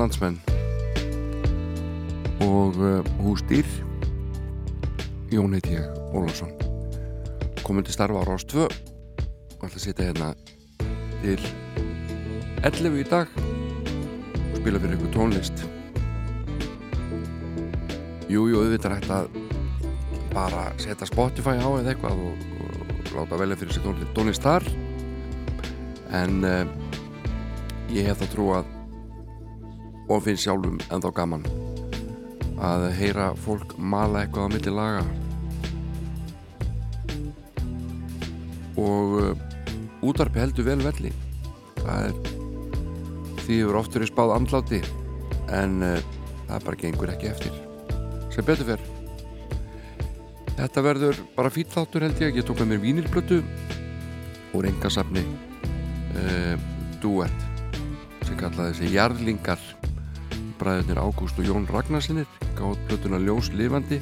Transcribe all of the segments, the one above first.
Landsmenn. Og uh, húsdýr. Jón heiti ég, Ólafsson. Komin til starfa á Rás 2 og ætla að sitja hérna til 11 í dag. Og spila fyrir ykkur tónlist. Jújú, jú, auðvitað hægt að bara setja Spotify á eða eitthvað og, og láta velja fyrir sig tónlist þar. En uh, ég hef það trú að og finnst sjálfum ennþá gaman að heyra fólk mala eitthvað á milli laga. Og uh, útarpi heldur vel velli. Það er því hefur oft verið spáð andláti en uh, það bara gengur ekki eftir. Sem betur fer. Þetta verður bara fýlláttur held ég. Ég tók með mér vínilblötu úr engasafni uh, duett sem kallaði þessi jarðlingar bræðurnir Ágúst og Jón Ragnarsinir gátt plötuna Ljós lifandi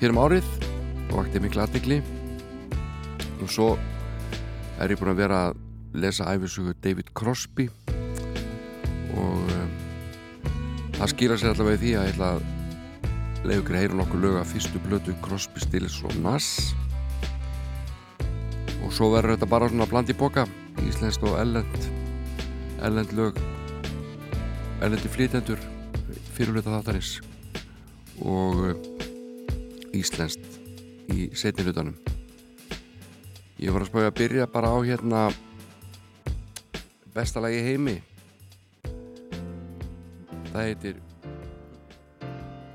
hér um árið og vakti miklu aðdegli og svo er ég búin að vera að lesa æfisugu David Crosby og um, það skýra sér allavega í því að ég ætla að leiða ykkur að heyra nokkuð lög að fyrstu blötu Crosby, Stills og Nass. Og svo verður þetta bara svona bland í boka íslenskt og ellend ellend lög erlendi flytendur fyrirluta þáttarins og eh, íslenskt í setnilutanum ég var að spája að byrja bara á hérna bestalagi heimi. Það heitir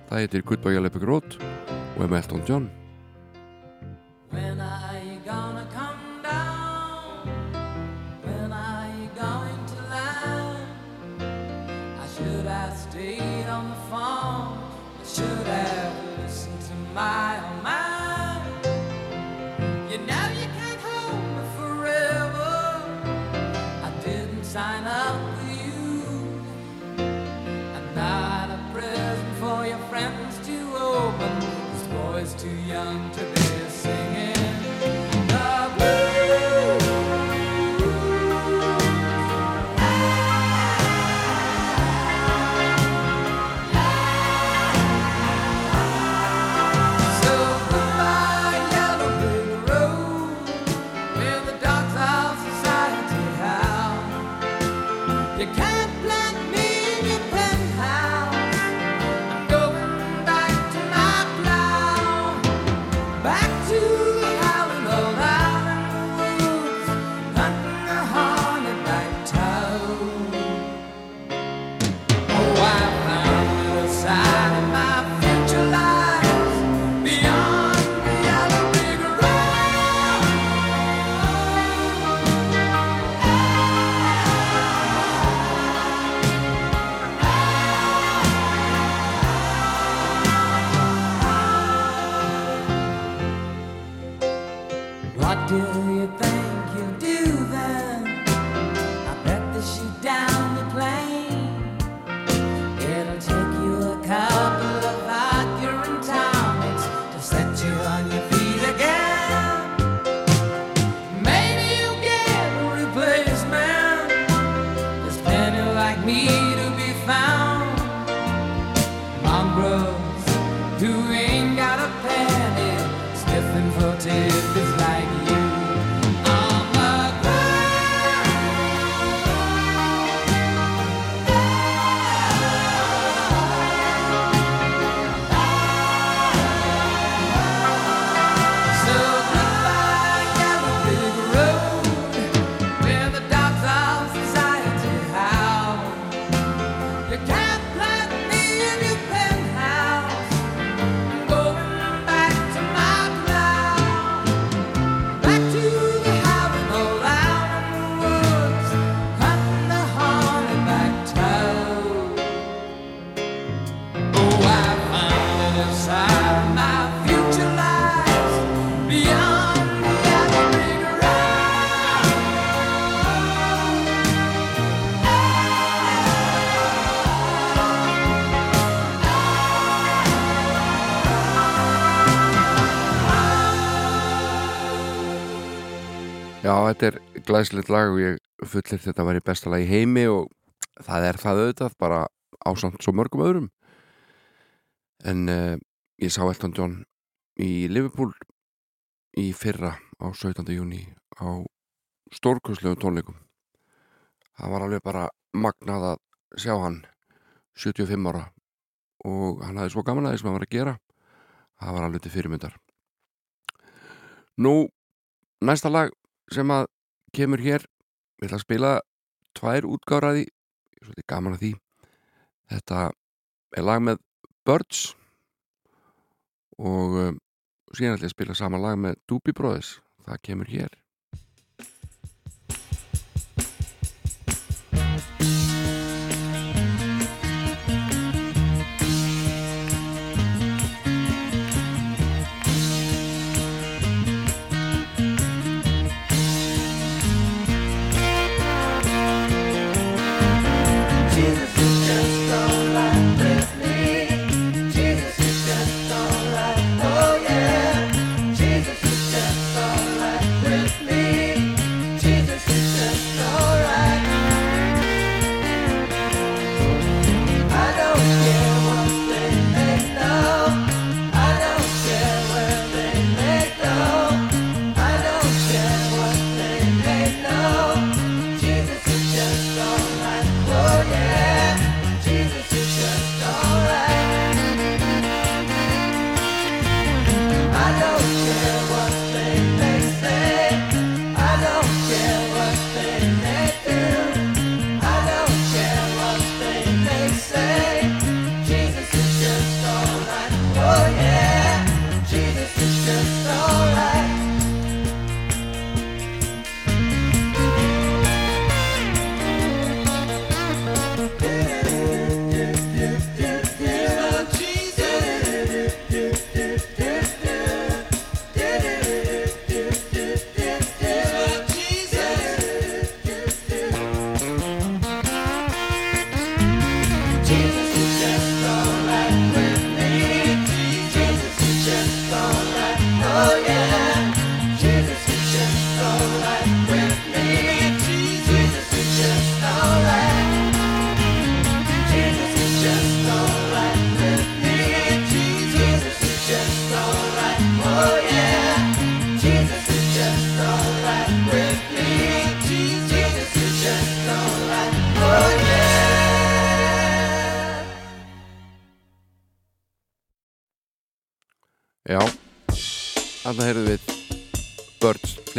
það heitir Goodbye Alepi Grót og er með Elton John. Back þetta er glæslegt lag og ég fullir þetta að vera í besta lag í heimi og það er það auðvitað bara ásamt svo mörgum öðrum. En uh, ég sá Elton John í Liverpool í fyrra á 17. júni á stórkurslegu tónleikum. Það var alveg bara magnað að sjá hann 75 ára og hann hafði svo gaman aðeins sem hann var að gera. Það var alveg til fyrirmyndar. Nú næsta lag sem að kemur hér. Við ætlum að spila tvær útgáraði ég er svolítið gaman að því. Þetta er lag með Birds og um, síðan ætlum ég að spila sama lag með Doobie Brothers. Það kemur hér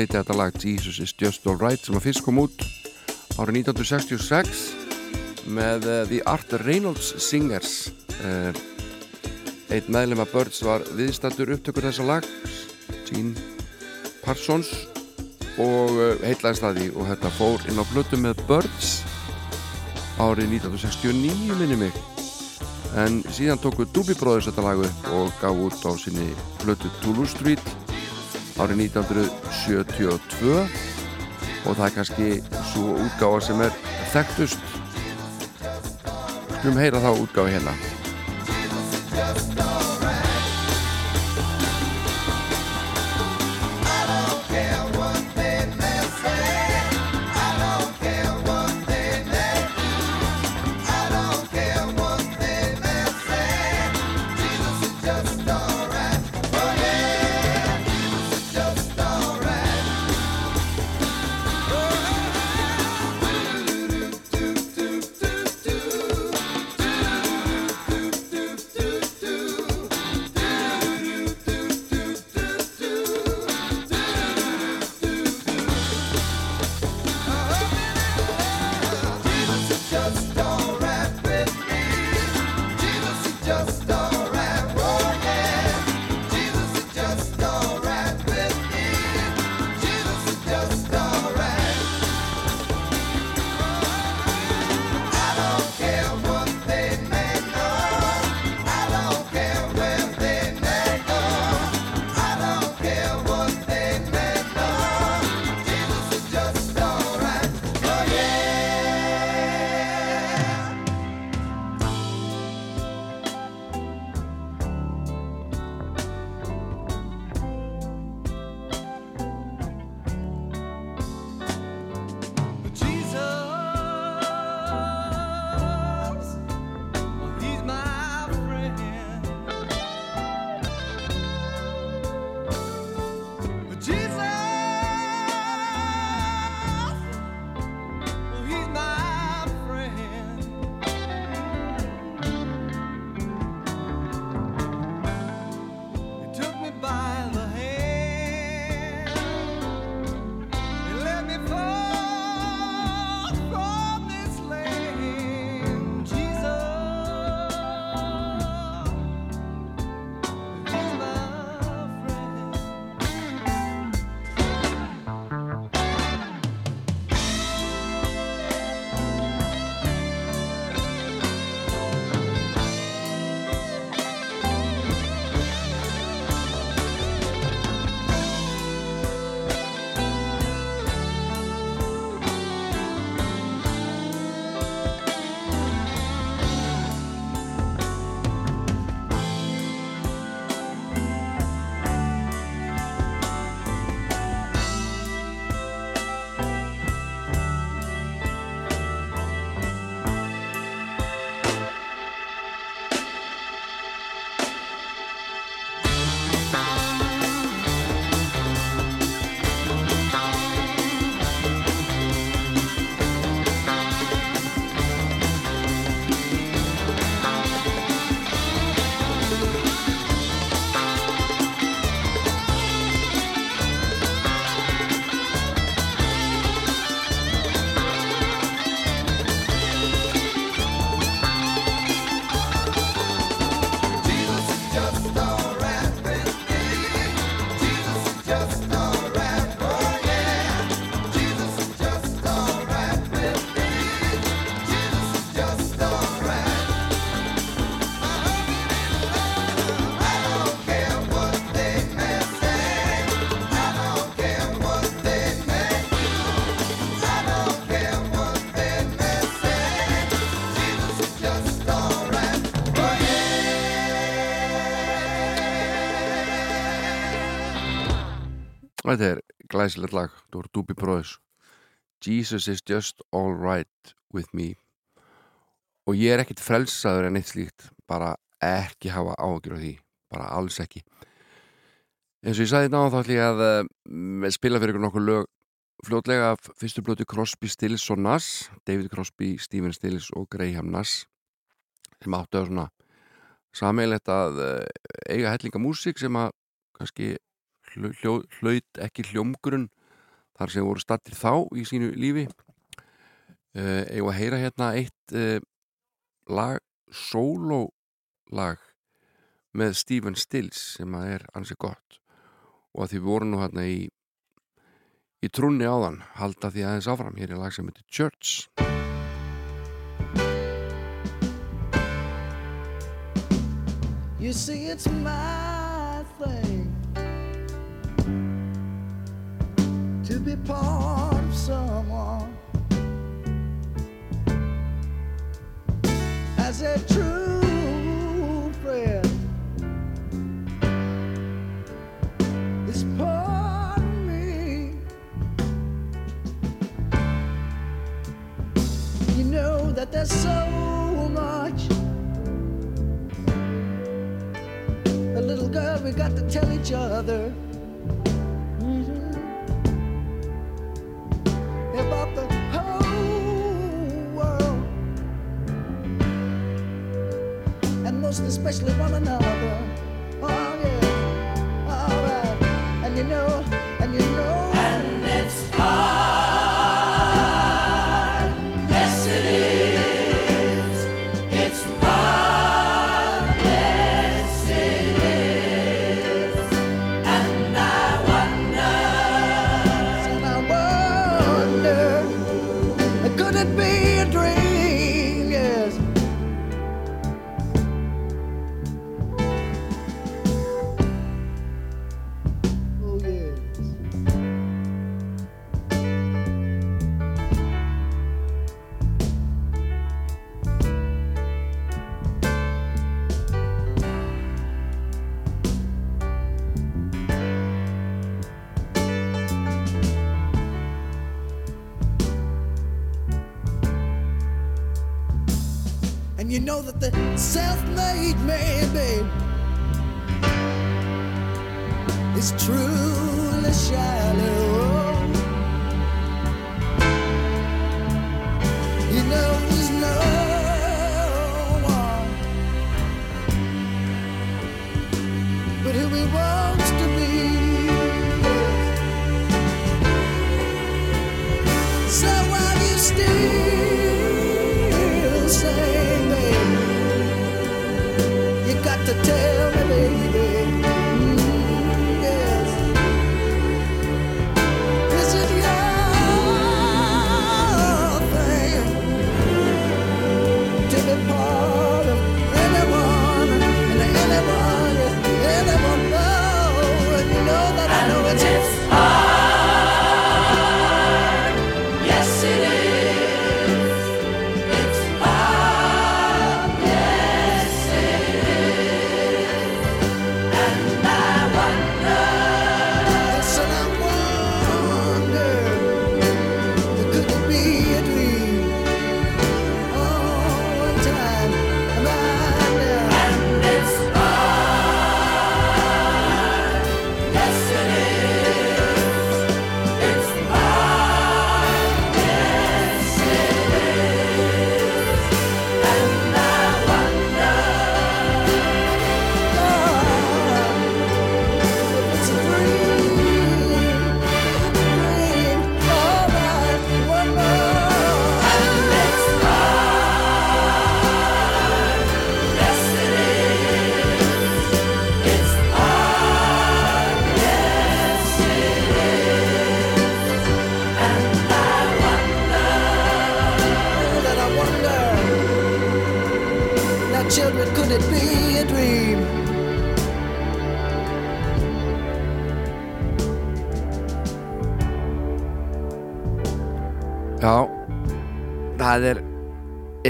flytja þetta lag Jesus is just alright sem að fyrst kom út árið 1966 með uh, The Art Reynolds Singers. Uh, einn meðlema Birds var viðstættur upptökur þessa lag Gene Parsons og uh, heitlaðist að því. Og þetta fór inn á blötu með Birds árið 1969 minni mig. En síðan tóku Doobie Brothers þetta lagu og gaf út á sinni blötu Toulouse Street árið 1972 og það er kannski svo útgáða sem er þekktust. Skulum heyra þá útgáði hérna Þetta er glæsilegt lag, það voru Doobie Brothers. Jesus is just alright with me. Og ég er ekkit frelsaður en eitt slíkt bara ekki hafa áhugjur á því bara alls ekki. Eins og ég sagði ná þá ætlum ég að uh, spila fyrir ykkur nokkuð lög fljótlega af fyrstu blötu Crosby, Stills og Nass David Crosby, Stephen Stills og Graham Nass sem áttu að svona sammeilegt að uh, eiga hellinga músík sem að kannski hlaut ekki hljómgrunn þar sem voru stattir þá í sínu lífi. Uh, eigum að heyra hérna eitt uh, lag, sololag með Stephen Stills sem að er ansið gott. Og að því voru nú hérna í í trúnni áðan halda því aðeins áfram. Hér er lag sem heitir Church. You see it's my thing be part of someone as a true friend is part of me. You know that there's so much. A little girl, we got to tell each other. Especially one another. Oh yeah, all right, and you know, the self-made man, is truly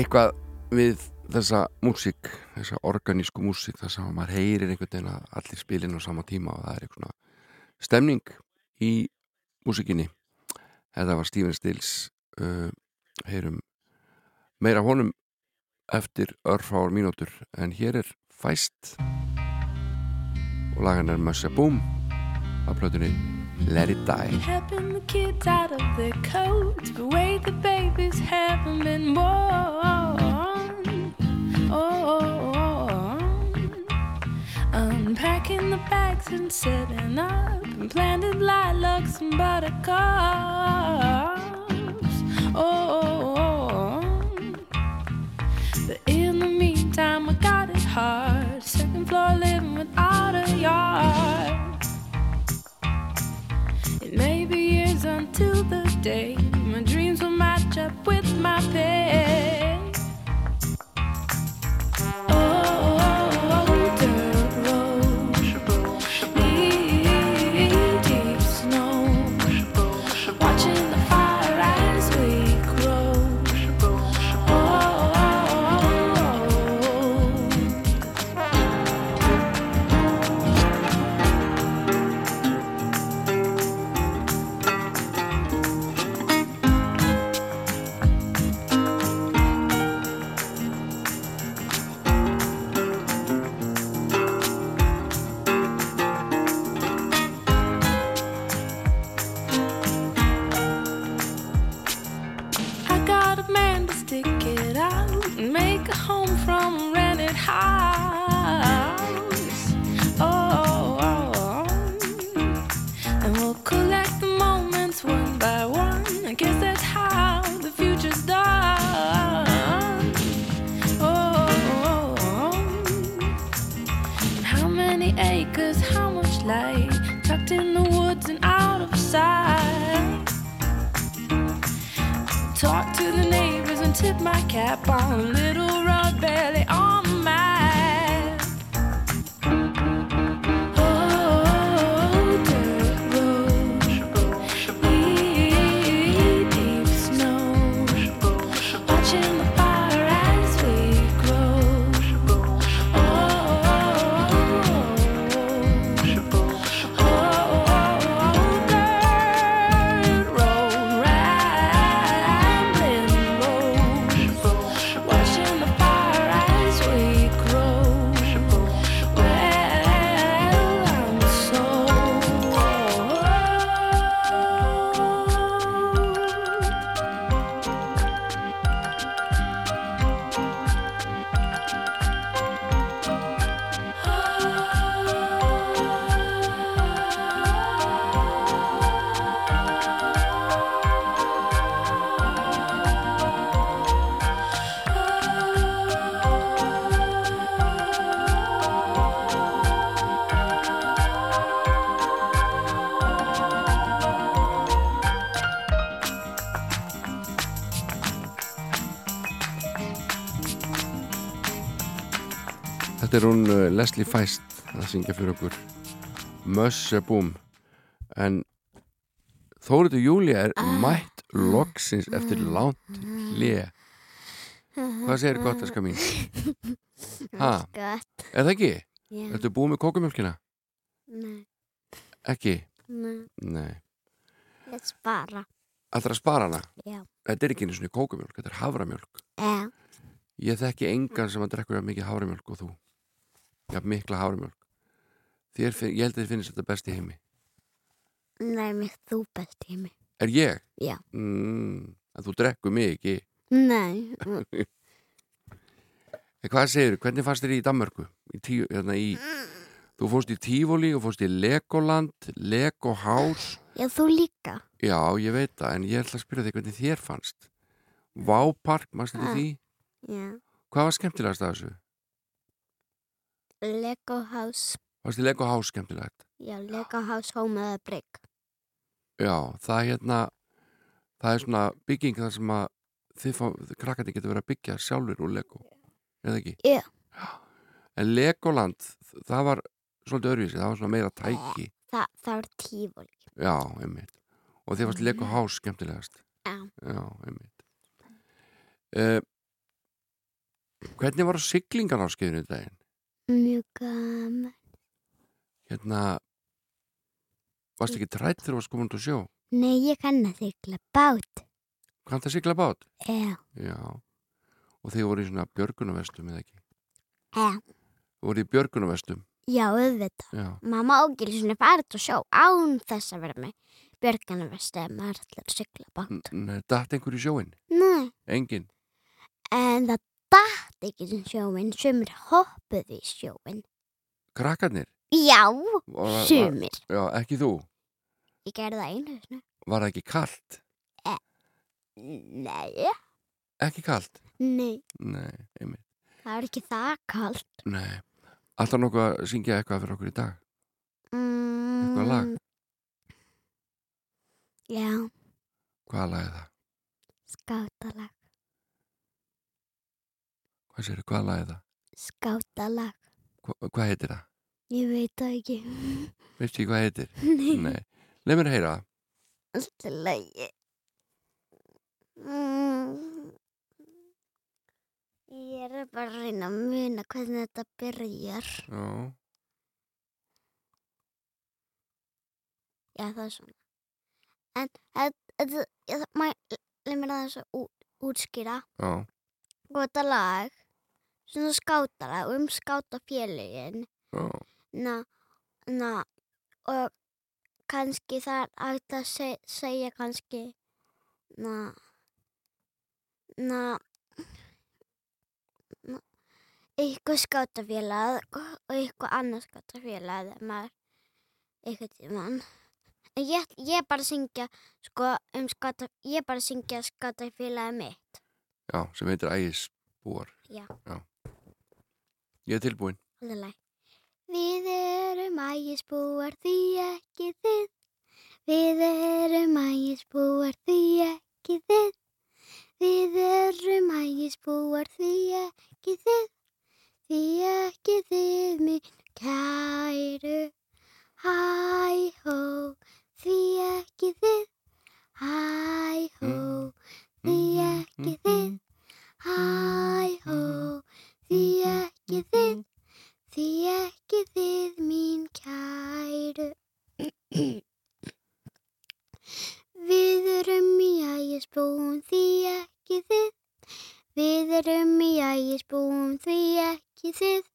eitthvað við þessa músík, þessa organísku músík þar sem maður heyrir einhvern veginn að allir spilin á sama tíma og það er eitthvað stemning í músíkinni. Þetta var Stephen Stills, uh, heyrum meira honum eftir örfáar mínútur en hér er fæst og lagan er Mössa Boom af plötunni Let It Die. Helping the kids out of their coats, the way the babies haven't been born. Oh, unpacking the bags and setting up, and planted lilacs and buttercups. Oh, but in the meantime, I got it hard. Second floor living without a yard. Until the day my dreams will match up with my pay. Þetta er hún uh, Leslie Feist að syngja fyrir okkur Mössebúm en Þóriður Júlia er mætt loksins eftir langt hlje Hvað segir gott að ska mín? Ha, er það ekki? Já. Ertu búið með kókumjölkina? Nei. Ekki? Nei. Nei Ég spara. Allra spara hana? Já. Þetta er ekki einu svona kókumjölk, þetta er havramjölk Já. Ég þekki engan sem að drekkur jafn mikið havramjölk og þú Já, mikla havramjölk Þér, finn- Ég held að þið finnst þetta best í heimi Nei, mér þú best í mig. Er ég? Já. Mm, þú drekkur mig ekki Nei. Hvað segir, hvernig fannst þér í Danmörku? Í tíu, hérna í, þú fórst í Tífóli og fórst í Legoland, Lego House. Já, þú líka. Já, ég veit það, en ég ætla að spyrja þig hvernig þér fannst. Vápark, mannst þetta Ha. því? Já. Hvað var skemmtilegast af þessu? Lego House. Fannst þið Lego House skemmtilegt? Já, Lego House Home eða Brick. Já, það er hérna, það er svona bygging þar sem að þið fá, krakkandi getur verið að byggja sjálfur úr Lego, eða ekki? Já. En Legoland, það var svolítið öðruvísi, það var svona meira tæki. Þa, það er tífóli. Já, einmitt. Og þið fannst Lego House skemmtilegast. Já. Já, einmitt. Uh, hvernig var siglingan á skeiðinu í daginn? Mjög gaman. Hérna, varst ekki trætt þegar þú varst komin út á sjó? Nei, ég kann að þykla bát. Kannst að sigla bát? Já. Já. Og þið voru í svona björgunavestum eða ekki? Já. Þið voru í björgunavestum? Já, auðvitað. Já. Mamma ágil svona farið og sjó án þess að vera með ætlar að sykla bát. Nei, datt einhver í sjóin? Nei. Engin? En það datt ekki sem sjóin, sumir hoppuð í sjóin. Krakkarnir? Já, Var- var- sumir. Já, ekki þú? Ég gerði það einu svona. Var það ekki kalt? Nei, Ekki kalt? nei, Nei, einmitt. það er ekki það kallt. Nei. Alltaf nokkuð að syngja eitthvað fyrir okkur í dag? Mm, Eitthvað lag? Já, Hvaða lag er það? skátalag, Hvað sér, hvaða lag er það? skátalag. Hva, hvað heitir það? Ég veit það ekki. Veistu ekki hvað heitir? Nei, Nei. Leif mér að heyra alltaf lagi. Mm. Ég er bara að reyna að muna hvernig þetta byrjar. Já. Já, það er svona. En þetta, ég, maður, leið mér að ú- útskýra. Já. Þetta lag, svona skátalag um skátafélugin. Já. Na, na, og kannski það er hægt að seg, segja kannski, na, na, eitthvað skátafélag og eitthvað annað skátafélag þegar maður, tímann, En ég, ég bara syngja sko um skata, ég bara syngja skatafélagi mitt. Já, sem heitir ægisbúar. Já. Ég er tilbúin. Alveg. Við erum ægisbúar því ekki þið. Við erum ægisbúar því ekki þið. Við erum ægisbúar því ekki þið. Því ekki þið minn kæru. Hæ hó, því ekki þið. Hæ hó, því ekki þið. Hæ hó, því ekki þið. Því ekki þið mín kæru. Við erum í ægisbúum því ekki þið. Við erum í ægisbúum því ekki þið.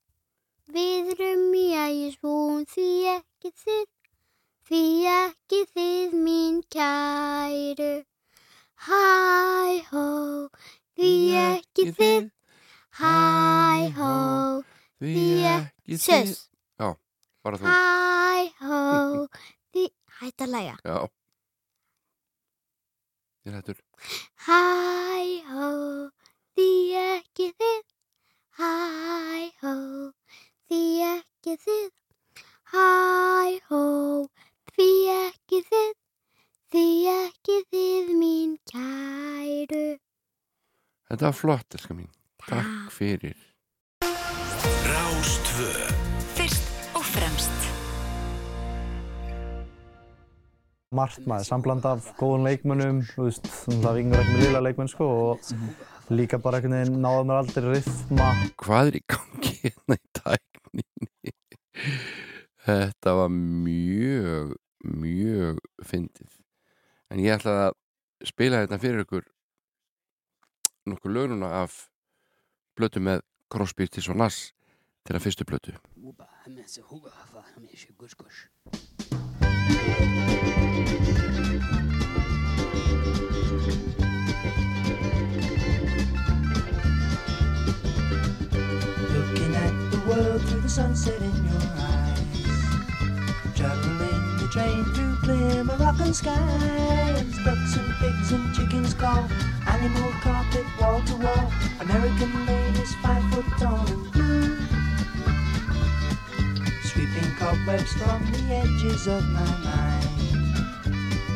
Við erum í ægisbúum því ekki þið. Því ekki þið mín kæru. Hæ hó, því ekki þið. Hæ hó, Því ekki þið. Sus. Bara þú. Hæ hó, því hætt að læga. Já. Ég hættur. Hæ hó, því ekki þið. Hæ hó, því ekki þið. Hæ hó, því ekki þið. Því ekki þið mín kæru. Þetta var flott, elska mín. Takk fyrir. Rástvö Fyrst og fremst margt maður, sambland af góðum leikmönnum, þú veist, það vingur ekki með lila leikmenn sko og líka bara einhvern veginn náða mér aldrei rytma. Hvað er í gangi hérna í tækninni? Þetta var mjög, mjög fyndið. En ég ætla að spila þetta fyrir ykkur nokkur lögnuna af blötu með Crosby, Stills og Nass til að fyrstu blötu. Looking at the world through the sunset in your eyes. Traveling the train Moroccan skies. Ducks and pigs and chickens call. Animal carpet wall to wall. American ladies five foot tall and blue. Sweeping cobwebs from the edges of my mind.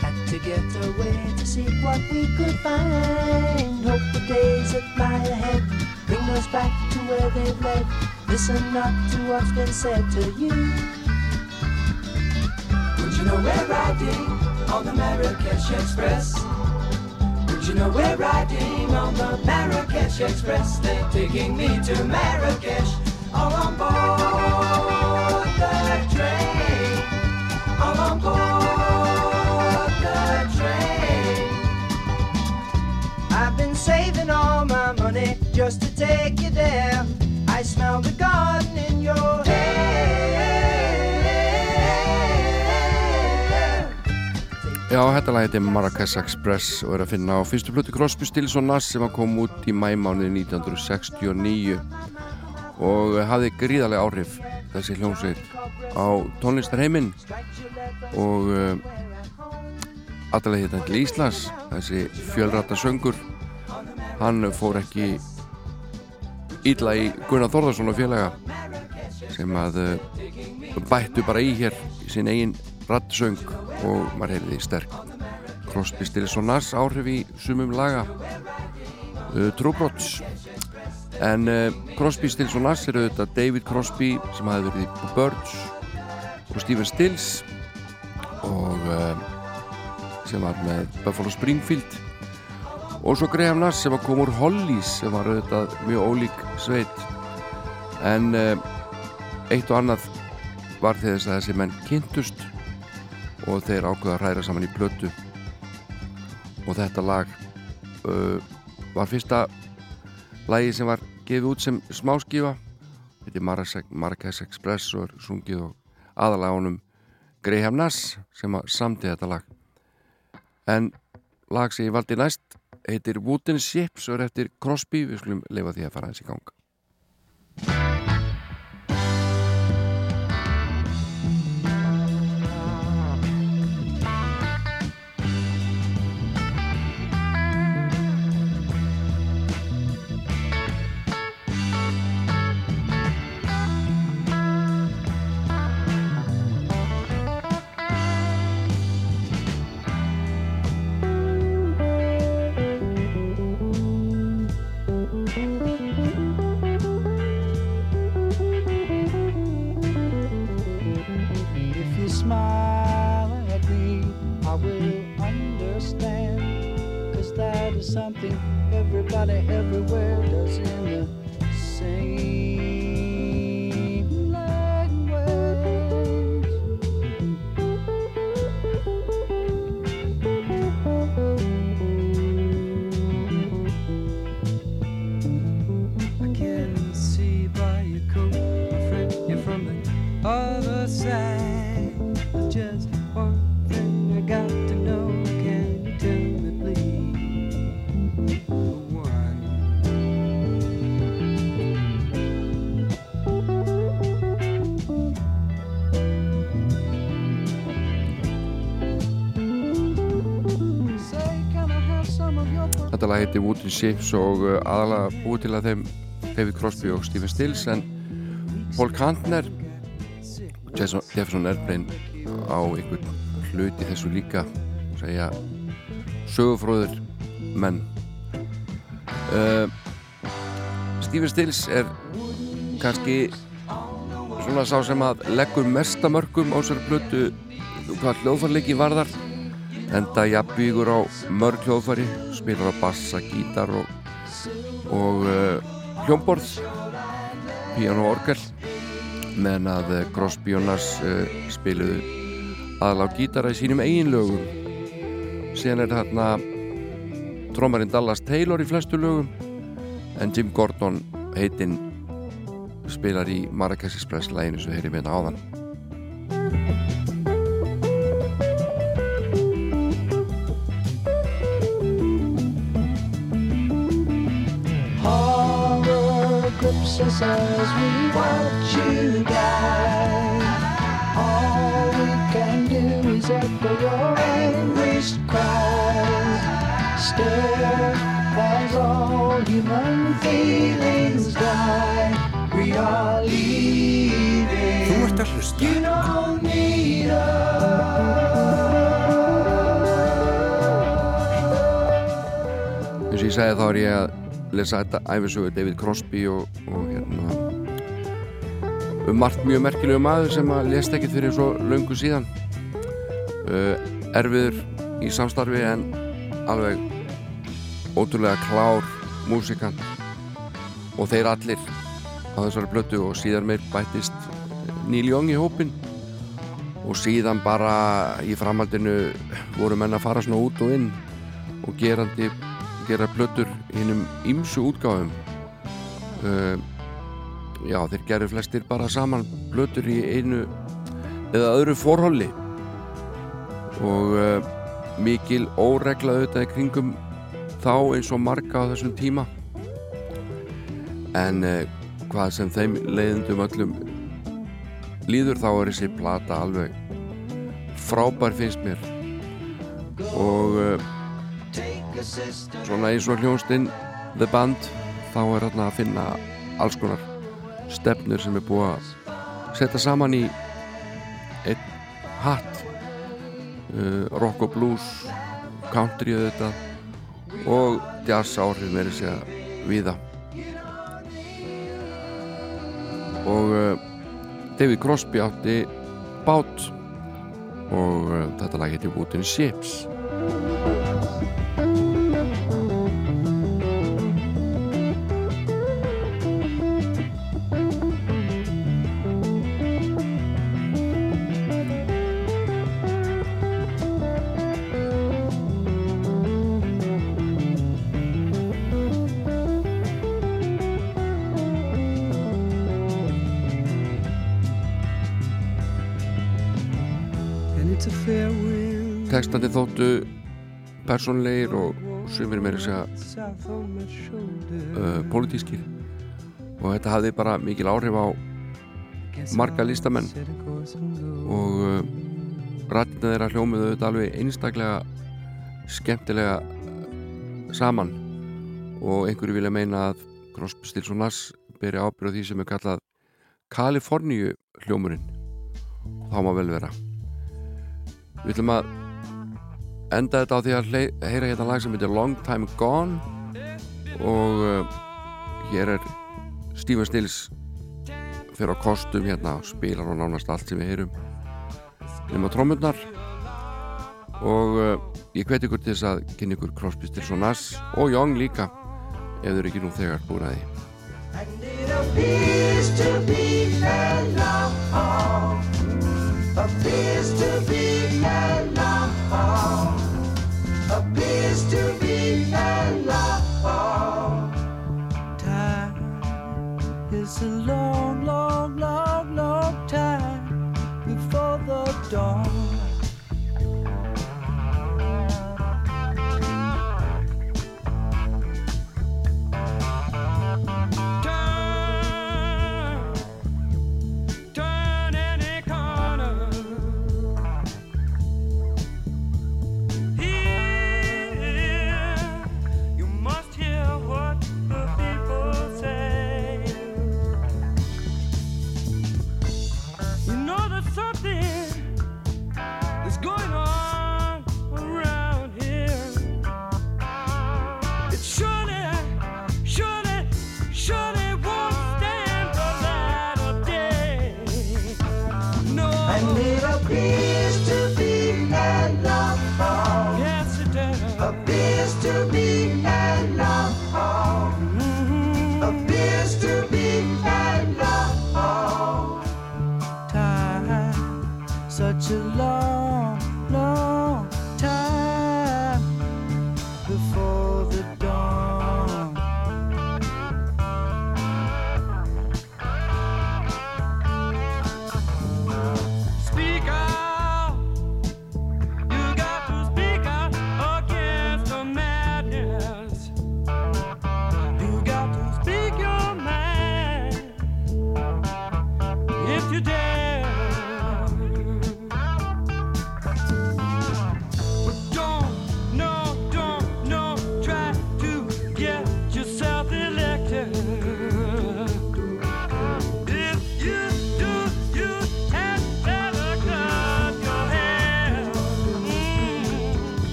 Had to get away to see what we could find. Hope the days that lie ahead bring us back to where they've led. Listen not to what's been said to you. You know we're riding on the Marrakesh Express? Would you know we're riding on the Marrakesh Express? They're taking me to Marrakesh, all on board the train, all on board the train. I've been saving all my money just to take you there. I smell the garden in your hair. Já, þetta lag heitir Marrakesh Express og er að finna á fyrstu blötu Crosby, Stills og Nass sem kom út í mæmánuði 1969 og hafði gríðarlega áhrif þessi hljómsveit á tónlistarheiminn og uh, allalega hérna til Íslands þessi fjölrata söngur. Hann fór ekki illa í Gunnar Þórðarsson og félaga sem að uh, bættu bara í hér sín eigin rattsöng og maður heyrði sterk Crosby, Stills og Nass áhrif í sumum laga. Uh, Trúbrots en uh, Crosby, Stills og Nass eru þetta David Crosby sem hafi verið í Birds og Stephen Stills og uh, sem var með Buffalo Springfield. Og svo Graham Nass sem kom úr Hollies sem var auðvitað mjög ólík sveit. En eitt og annað var þess að þessi menn kynntust og þeir ákveða að hræra saman í blötu og þetta lag uh, var fyrsta lagi sem var gefið út sem smáskífa þetta er Marrakesh Express og er sungið og aðalega honum Graham Nass sem samti þetta lag. En lag sem ég valdi næst heitir Wooden Ships og er eftir Crosby. Við skulum leifa því að fara þessi ganga your Þetta lag heiti Wooden Ships og uh, aðalega búið til að þeim David Crosby og Stephen Stills en Paul Kantner Jefferson Airplane á einhvern hluti þessu líka segja sögufróður menn. Uh, Stephen Stills er kannski svona sá sem að leggur mestamörkum á sér blötu hvað hljóðfarleiki varðar enda jafnvíkur á mörg hljóðfæri spilar á bassa, gítar og, og uh, hljómborð piano og orgel meðan að uh, Crosby og Nass uh, spiluðu aðlá gítara í sínum eigin lögum. Síðan er þarna trómarinn Dallas Taylor í flestu lögum en Jim Gordon heitinn spilar í Marrakesh Express læginu sem heyri með áðan grips us we watch you die. All we can do is echo your anguished cries. Stare as all human feelings die. We are leaving. Þú ert að hlusta You don't need eins og ég segi þá er ég að lesa þetta æfisögu David Crosby og, og hérna um margt mjög merkilegu maður sem að lést ekkit fyrir svo löngu síðan. Uh, erfiður í samstarfi en alveg ótrúlega klár músikant. Og þeir allir á þessari blötu og síðan meir bættist Neil Young í hópin og síðan bara í framhaldinu voru menn að fara svona út og inn og gerandi gera blötur hinnum ýmsu útgáfum. Uh, já þeir gerðu flestir bara saman blötur í einu eða öðru forhóli og uh, mikil óregla auðvitað í kringum þá eins og marga á þessum tíma. En uh, hvað sem þeim leiðendum öllum líður þá er þessi plata alveg frábær finnst mér. Og svona eins og hljónstinn The Band þá er þarna að finna alls konar stefnur sem er búið að setja saman í einn hatt. Uh, rock og blues country auðvitað og jazz áhrif meiri segja viða og uh, David Crosby átti bát og uh, þetta lag heiti Wooden Ships Tekstandi þóttu persónlegir og sumir meira segja uh, pólitískir. Og þetta hafði bara mikil áhrif á marga listamenn. Og uh, rættina þeirra hljómiðu þetta alveg einstaklega skemmtilega uh, saman. Og einhverju vilja meina að Crosby, Stills og Nass beri ábyrð því sem er kallað Kaliforníu hljómurinn þá má vel vera. Við ætlum að enda þetta á því að heyra hérna lag sem heitir Long Time Gone og uh, hér er Stephen Stills fyrir á kostum hérna og spilar og nánast allt sem við heyrum. Nema trómurnar og uh, ég hveti ykkur til þess að kynni ykkur Crosby, Stills og Nass og Young líka ef þau eru ekki nú þegar búin að því. And it appears to be a law, appears to Don't.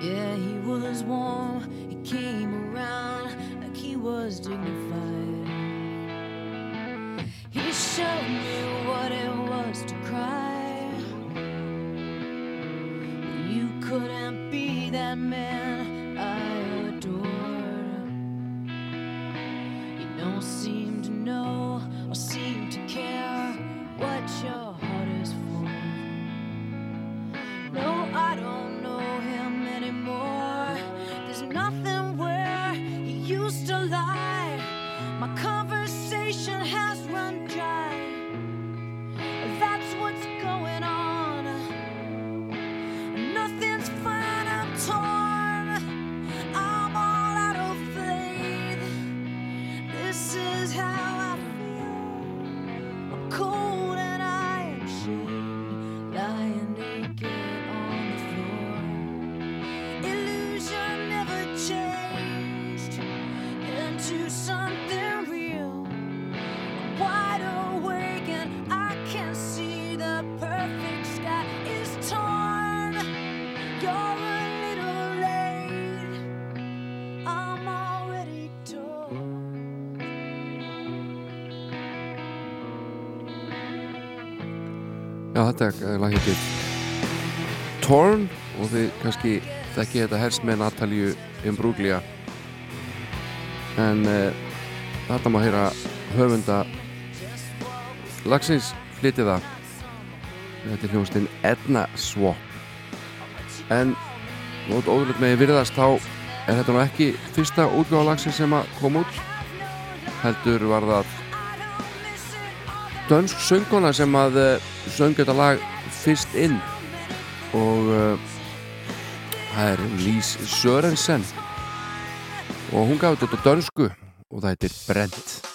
Yeah, he was warm, he came around like he was dignified. He showed Attack eh, lagið Torn og þið kannski þekkið þetta helst með Natalíu Imbruglia. En eh, þetta má heyra höfunda lagsins flytiða þetta er hljóðstinn Edna Swap. En nót óðurlega með virðast þá er þetta nú ekki fyrsta útgáðalagsins sem að koma út heldur var það dönsk söngona sem að eh, söngu þetta lag fyrst inn. Og eh, það er Lís Sörensen og hún gaf þetta dönsku og það heitir Brent.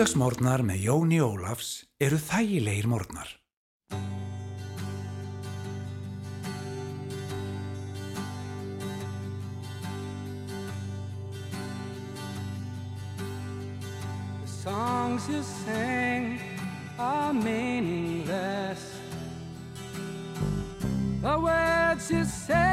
Sundagsmórnar með Jóni Ólafs eru þægilegir mórnar. The songs you sang are meaningless The words you say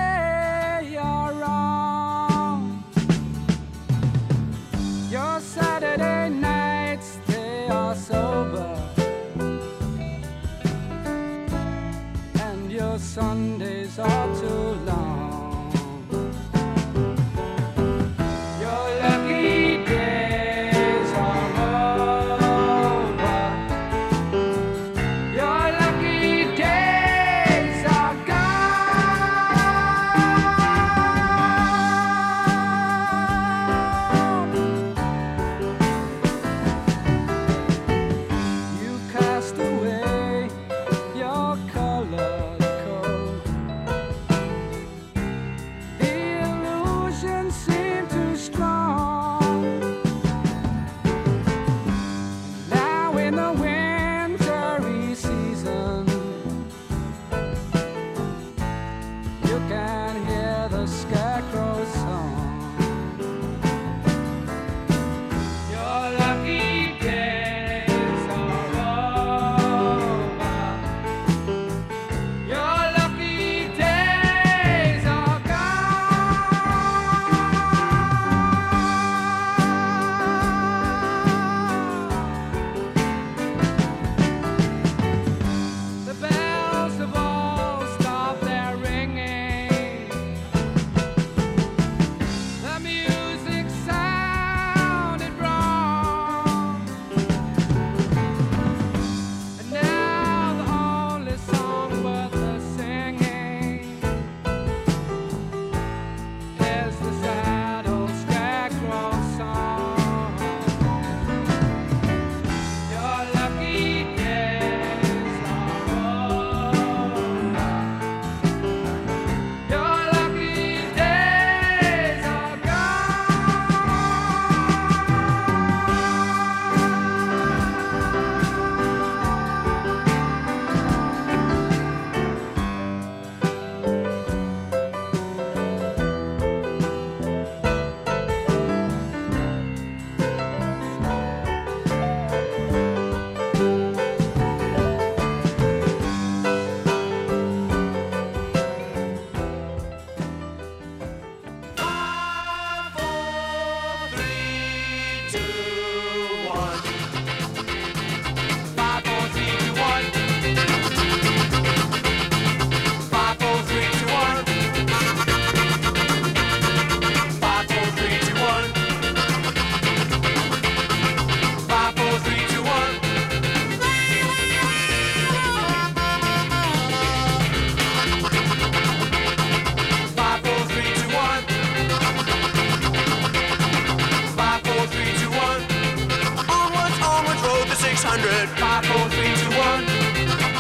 Five, four, three, two, one.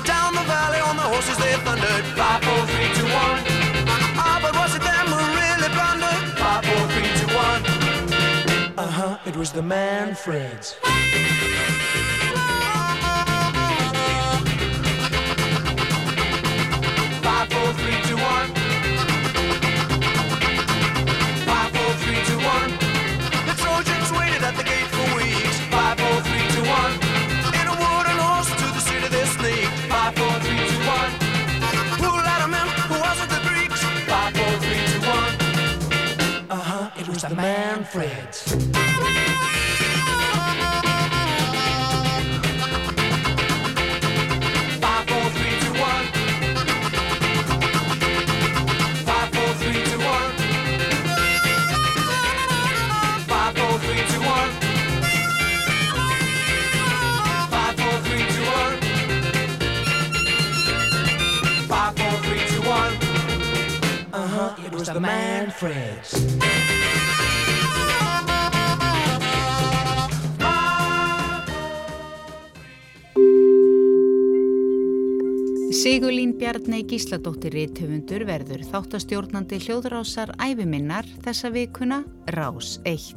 Down the valley on the horses they thundered. Five, four, three, two, one. Ah, but was it them who really blundered? Five, four, three, two, one. Uh huh. It was the man, Fred's. Fred. Bjarnei Gísladóttir Ríðtöfundur verður þáttastjórnandi hljóðrásar æfiminnar þessa vikuna Rás 1.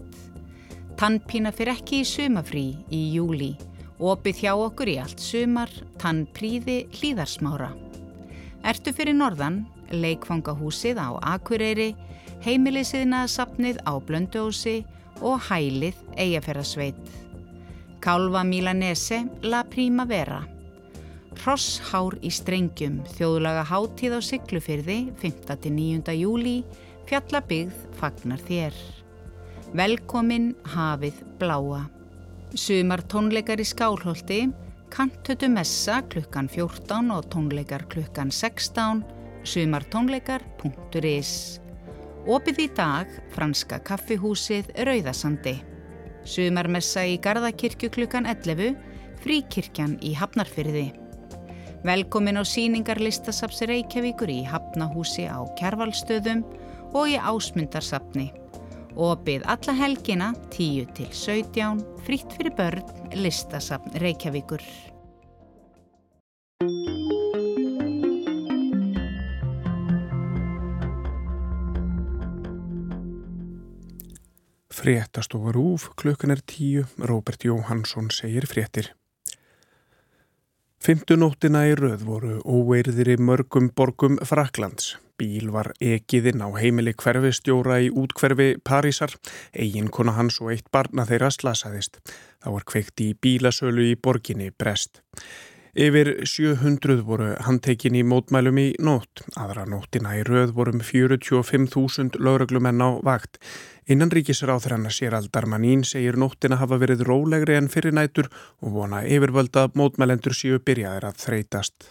Tannpína fyrir ekki í sumafrí í júli. Opið hjá okkur í allt sumar, tannpríði hlýðarsmára. Ertu fyrir norðan, leikfangahúsið á Akureyri, heimilisiðnaðsapnið á Blönduósi og hælið Eyjaferðasveit. Kálva Milanese La Primavera. Hrosshár í strengjum, þjóðlaga hátíð á Siglufyrði, 5-9. júli, fjallabigð fagnar þér. Velkomin hafið bláa. Sumar tónleikar í Skálholti, kantötu messa klukkan 14 og tónleikar klukkan 16, sumartónleikar.is. Opið í dag, franska kaffihúsið Rauðasandi. Sumarmessa í Garðakirkju klukkan 11, fríkirkjan í Hafnarfyrði. Velkomin á síningar listasaps Reykjavíkur í Hafnahúsi á Kjærvalstöðum og í Ásmundarsapni. Opið alla helgina 10 til 17, fritt fyrir börn, listasapn Reykjavíkur. Fréttastofur úf, klukkan er tíu, Róbert Jóhansson segir fréttir. Fymtunóttina í röð voru óveirðir í mörgum borgum Fraklands. Bíl var ekiðinn á heimili hverfistjóra í útkverfi Parísar. Egin kona hans og eitt barna þeirra slasaðist. Það var kveikt í bílasölu í borginni Brest. Yfir 700 voru handtekinn í mótmælum í nótt. Aðra nóttina í röð vorum 45.000 lauruglumenn á vakt. Innan ríkisráþranna sér aldarmanín segir nóttina hafa verið rólegri en fyrir nætur og vona yfirvölda mótmælendur séu byrjaðir að þreytast.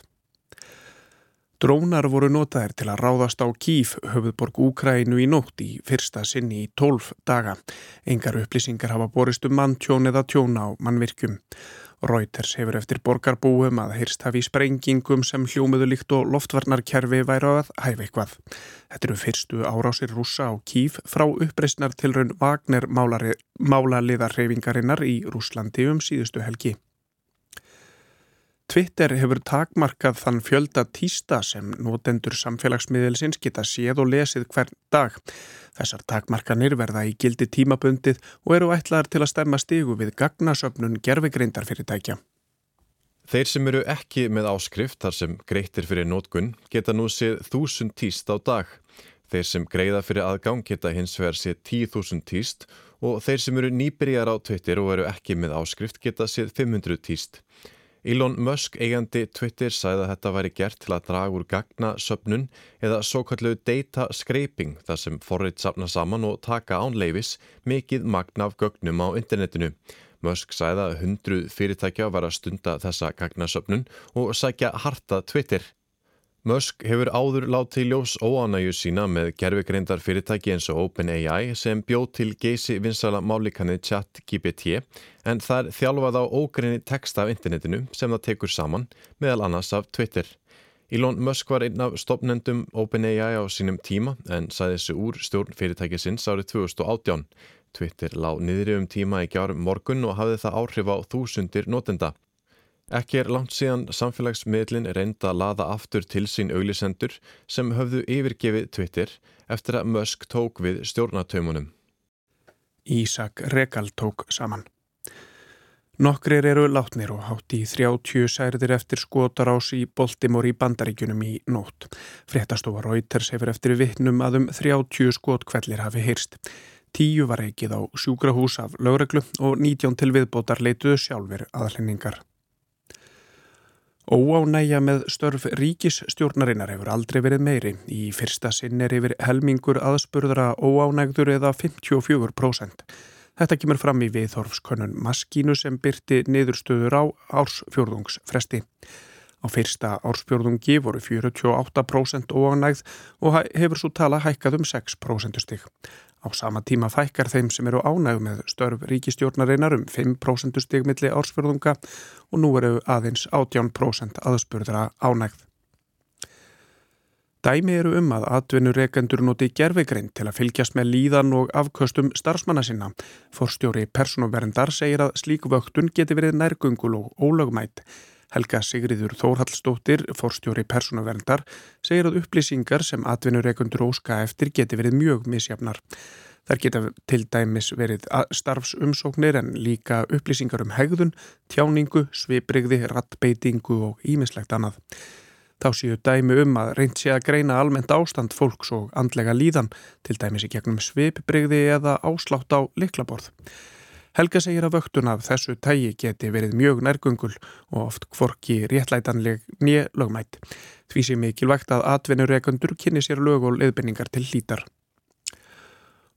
Drónar voru notaðir til að ráðast á Kíf, höfuðborg Úkrænu í nótt í fyrsta sinni í 12 daga. Engar upplýsingar hafa borist um manntjón eða tjón á mannvirkjum. Reuters hefur eftir borgarbúum að heyrst hafi sprengingum sem hljómiðu líkt og loftvarnarkerfi væri að hæfa eitthvað. Þetta eru fyrstu árásir rúsa á Kíf frá uppreysnar til raun Vagner málaliðarreyfingarinnar í Rúslandi um síðustu helgi. Twitter hefur takmarkað þann fjölda týsta sem notendur samfélagsmiðelsins geta séð og lesið hvern dag. Þessar takmarkanir verða í gildi tímabundið og eru ætlaðar til að stemma stigu við gagnasöfnun gerfegreindarfyrirtækja. Þeir sem eru ekki með áskrift þar sem greitir fyrir nótgunn geta nú séð þúsund týst á dag. Þeir sem greiða fyrir aðgang geta hins vegar séð tíu þúsund týst og þeir sem eru nýbyrjar á Twitter og eru ekki með áskrift geta séð 500 týst. Elon Musk eigandi Twitter sæði að þetta væri gert til að draga úr gagnasöpnun eða svo kallu data scraping þar sem forrið sapna saman og taka ánleifis mikið magna af gögnum á internetinu. Musk sæði að hundruð fyrirtækja var að stunda þessa gagnasöpnun og sækja harta Twitter. Musk hefur áður látið ljós óanæju sína með gerfegreindar fyrirtæki eins og OpenAI sem bjóð til geysi vinsala málikanni ChatGPT en það er þjálfað á ógrinni text af internetinu sem það tekur saman meðal annars af Twitter. Elon Musk var einn af stopnendum OpenAI á sínum tíma en sæði þessu úr stjórn fyrirtækisins árið 2018. Twitter lág niðri um tíma í gjárum morgun og hafði það áhrif á þúsundir notenda. Ekki er langt síðan samfélagsmiðlin reynda að laða aftur til sín auglisendur sem höfðu yfirgefið Twitter eftir að Musk tók við stjórnataumunum. Ísak Rekal tók saman. Nokkrir eru látnir og hátt í 30 særðir eftir skotarás í Baltimore í bandaríkunum í nótt. Fréttastofa Reuters hefur eftir vittnum að um 30 skotkvellir hafi heyrst. Tíu var ekkið á sjúkrahús af lögreglu og 19 til viðbótar leituðu sjálfur aðlenningar. Óánægja með störf ríkisstjórnarinnar hefur aldrei verið meiri. Í fyrsta sinn er yfir helmingur aðspurðra óánægður eða 54%. Þetta kemur fram í viðhorfskönnun maskínu sem byrti niðurstöður á ársfjörðungsfresti. Á fyrsta ársfjörðungi voru 48% óánægð og hefur svo tala hækkað um 6% stygg. Á sama tíma fækkar þeim sem eru ánægð með störf ríkistjórnareinar um 5% stigmilli ársfjörðunga og nú eru aðeins 18% aðspurðra ánægð. Dæmi eru um að atvinnureikendur noti gerfegrind til að fylgjast með líðan og afköstum starfsmanna sinna. Forstjóri personoverndar segir að slík vöktun geti verið nærgöngul og ólögmætt. Helga Sigriður Þórhallstóttir, forstjóri personuverndar, segir að upplýsingar sem atvinnureikundur óska eftir geti verið mjög misjafnar. Þar geta til dæmis verið starfsumsóknir en líka upplýsingar um hegðun, tjáningu, sviprigði, rattbeitingu og ímislegt annað. Þá séu dæmi um að reynd sé að greina almennt ástand fólks og andlega líðan, til dæmis í gegnum sviprigði eða áslátt á liklaborð. Helga segir að vöktun af þessu tægi geti verið mjög nærgungul og oft kvorki réttlætanleg nýja lögmætt. Því sé mikilvægt að atvinnureikandur kynni sér lög og leðbenningar til hlítar.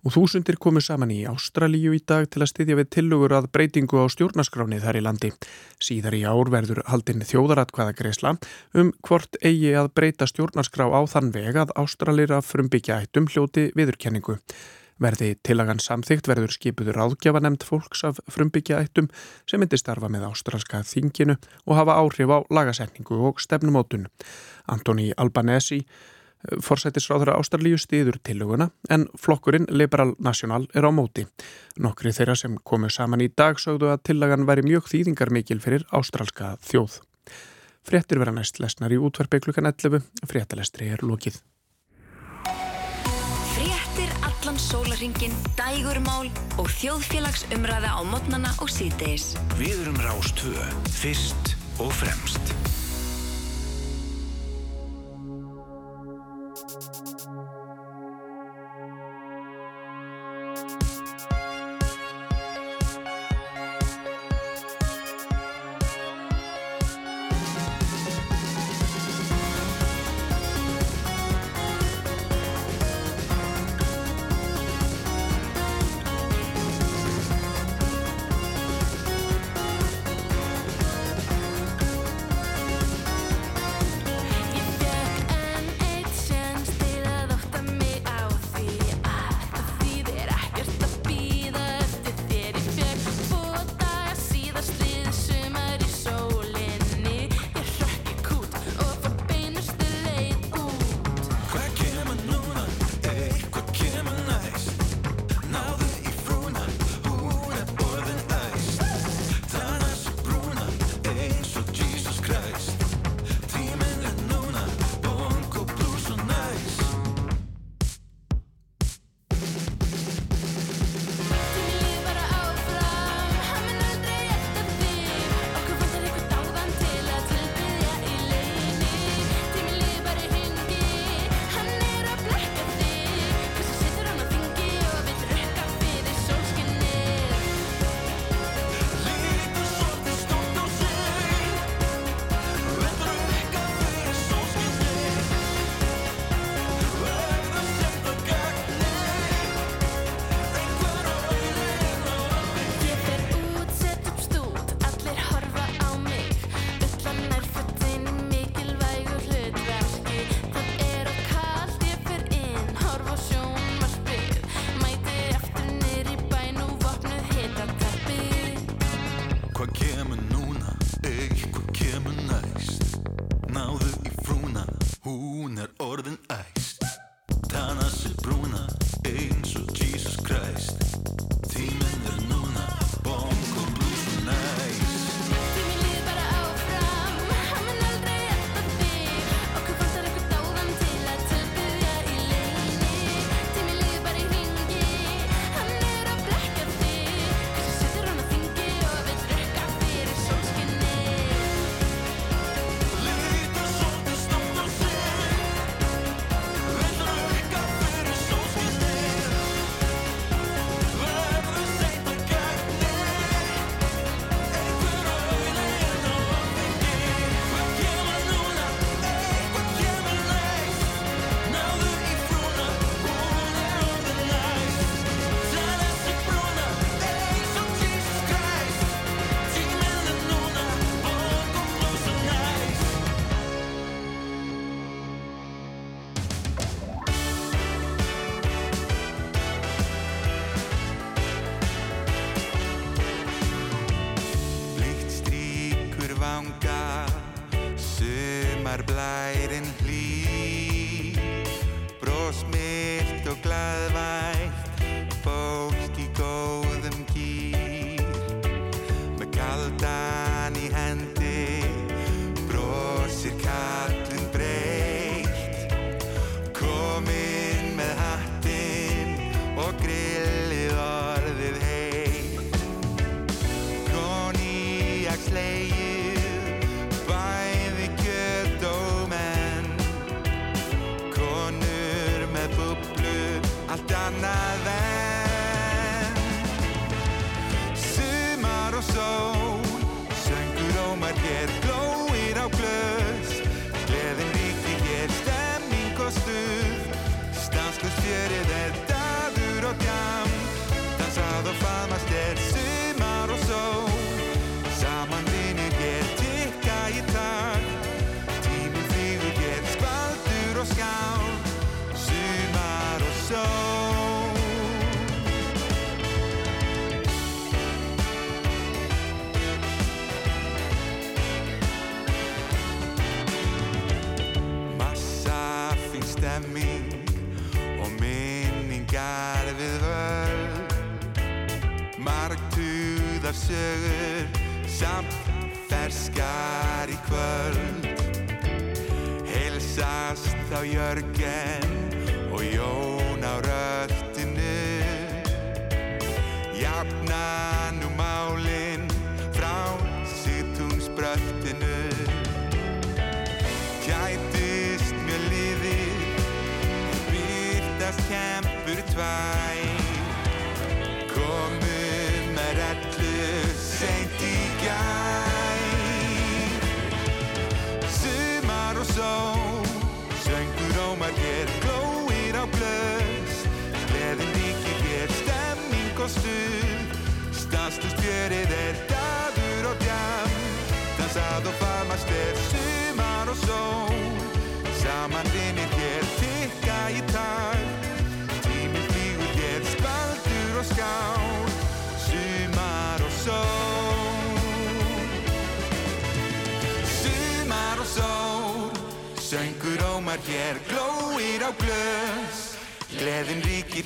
Og þúsundir komu saman í Ástralíu í dag til að styðja við tillugur að breytingu á stjórnaskráni þar í landi. Síðar í ár verður haldinn þjóðaratkvæða greiðsla um hvort eigi að breyta stjórnaskrá á þann veg að Ástralir að frumbyggja eittum hljóti viðurkenningu. Verði tilagan samþygt verður skipuður áðgjafanemnd fólks af frumbyggja eittum sem myndi starfa með ástralska þinginu og hafa áhrif á lagasetningu og stefnumótun. Antoni Albanesi Forsættisráðara Ástralíu stiður tillöguna en flokkurinn Liberal National er á móti. Nokkri þeirra sem komu saman í dag sögðu að tillagan væri mjög þýðingar mikil fyrir ástralska þjóð. Frettir vera næst lesnar í útvarpi klukkan 11. Frettalestri er lókið. Allan sólaringin, dægurmál og þjóðfélagsumræða á modnana og síðdeis. Við erum Rástvö, fyrst og fremst.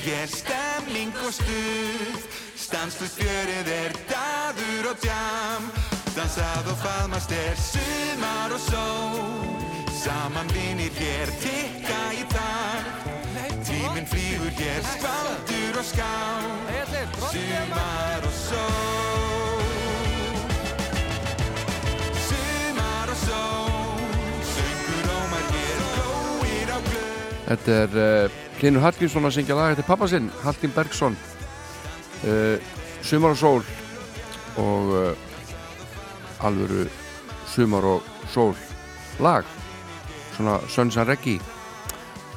Ríkir hér Stemming og stuð. Stanslust fjörið er Daður og djam. Dansað og faðmast er Sumar og sól. Saman vinir hér Tikka í takt Tíminn flýgur hér Skvaldur og skál. Sumar og sól. Sumar og sól Þetta er uh, Hlynur Hallgrímsson að syngja lag Þetta er pappa sinn, Hallgrím Bergson uh, Sumar og sól og uh, alvöru Sumar og sól lag. Svona Sons and Reggie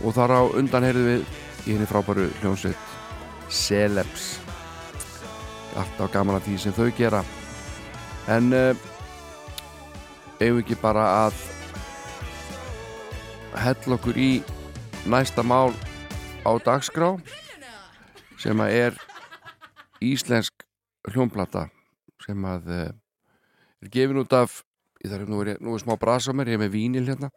og þar á undan heyrðum við í henni frábæru hljómsveit Celebs. Alltaf gaman að því sem þau gera. En eigum ekki bara að hella okkur í næsta mál á dagskrá sem að er íslensk hljómplata sem að uh, er gefin út af þarf nú er, nú er smá brasa á mér, ég er með vínil hérna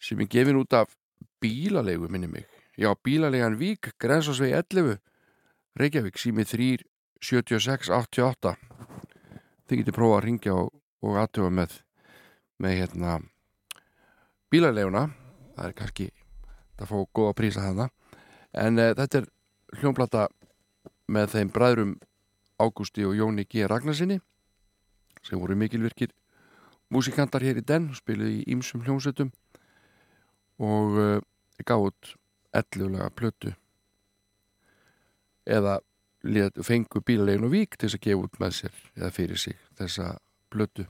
sem er gefin út af bílalegu minni mig. Já, bílalegan Vík, Grensásvegi 11 Reykjavík, sími 3 76 88 þið getur prófað að ringja og, og aðtöfa með með hérna bílaleguna það er kannski það fá góða prísa þarna. En uh, þetta er hljómplata með þeim bræðrum Ágústi og Jóni G. Ragnarsinni sem voru mikilvirkir músikantar hér í den spiluði í ýmsum hljómsveitum og uh, gaf út ellulega plötu. Eða fengu bílalegin og vík til þess að gefa út með sér eða fyrir sig þessa plötu